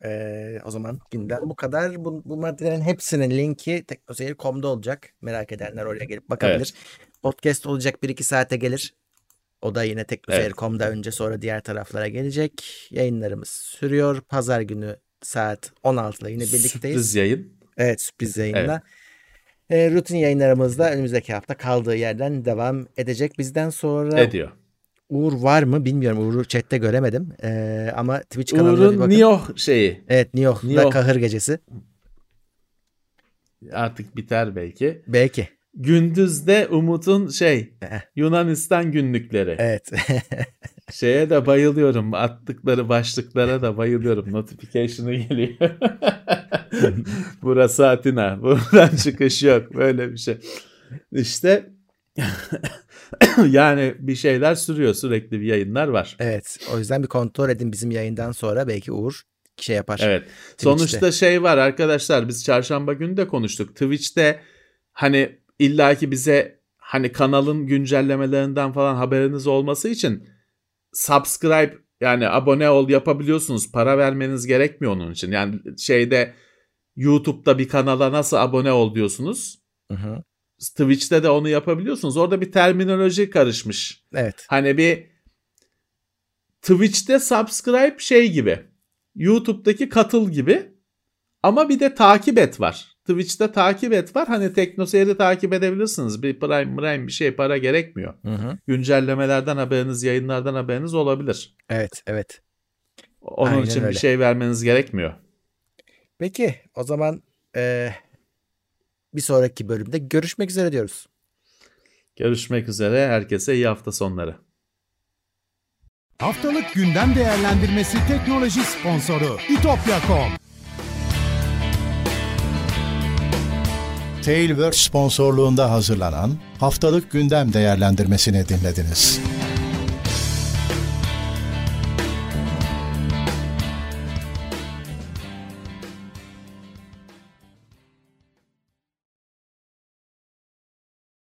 Ee, o zaman gündem bu kadar. Bu, bu maddelerin hepsinin linki teknoseyir.com'da olacak. Merak edenler oraya gelip bakabilir. Podcast olacak 1-2 saate gelir. O da yine teknoseyir.com'da önce sonra diğer taraflara gelecek. Yayınlarımız sürüyor. Pazar günü saat 16'da yine birlikteyiz. Sürpriz yayın. Evet sürpriz yayınla. Ee, rutin yayınlarımız da önümüzdeki hafta kaldığı yerden devam edecek. Bizden sonra Ediyor. Uğur var mı bilmiyorum. Uğur'u chatte göremedim. Ee, ama Twitch kanalına bir Uğur'un bakın. Nioh şeyi Evet Nioh'da Nioh. kahır gecesi. artık biter belki. Belki. Gündüzde Umut'un şey. Yunanistan günlükleri. Evet. Şeye de bayılıyorum. Attıkları başlıklara da bayılıyorum. Notification'ı geliyor. Burası Atina. Buradan çıkış yok. Böyle bir şey. İşte yani bir şeyler sürüyor. Sürekli bir yayınlar var. evet. O yüzden bir kontrol edin bizim yayından sonra belki Uğur şey yapar. Evet. Sonuçta şey var arkadaşlar biz çarşamba günü de konuştuk. Twitch'te hani illaki bize hani kanalın güncellemelerinden falan haberiniz olması için subscribe yani abone ol yapabiliyorsunuz. Para vermeniz gerekmiyor onun için. Yani şeyde YouTube'da bir kanala nasıl abone ol diyorsunuz. Hı hı. Twitch'te de onu yapabiliyorsunuz. Orada bir terminoloji karışmış. Evet. Hani bir Twitch'te subscribe şey gibi. YouTube'daki katıl gibi. Ama bir de takip et var. Twitch'te takip et var. Hani TeknoSeyir'i takip edebilirsiniz. Bir Prime, Prime bir şey para gerekmiyor. Hı hı. Güncellemelerden haberiniz, yayınlardan haberiniz olabilir. Evet. Evet. Onun Aynen için öyle. bir şey vermeniz gerekmiyor. Peki o zaman e, bir sonraki bölümde görüşmek üzere diyoruz. Görüşmek üzere. Herkese iyi hafta sonları. Haftalık gündem değerlendirmesi teknoloji sponsoru itopya.com. Tailwords sponsorluğunda hazırlanan haftalık gündem değerlendirmesini dinlediniz.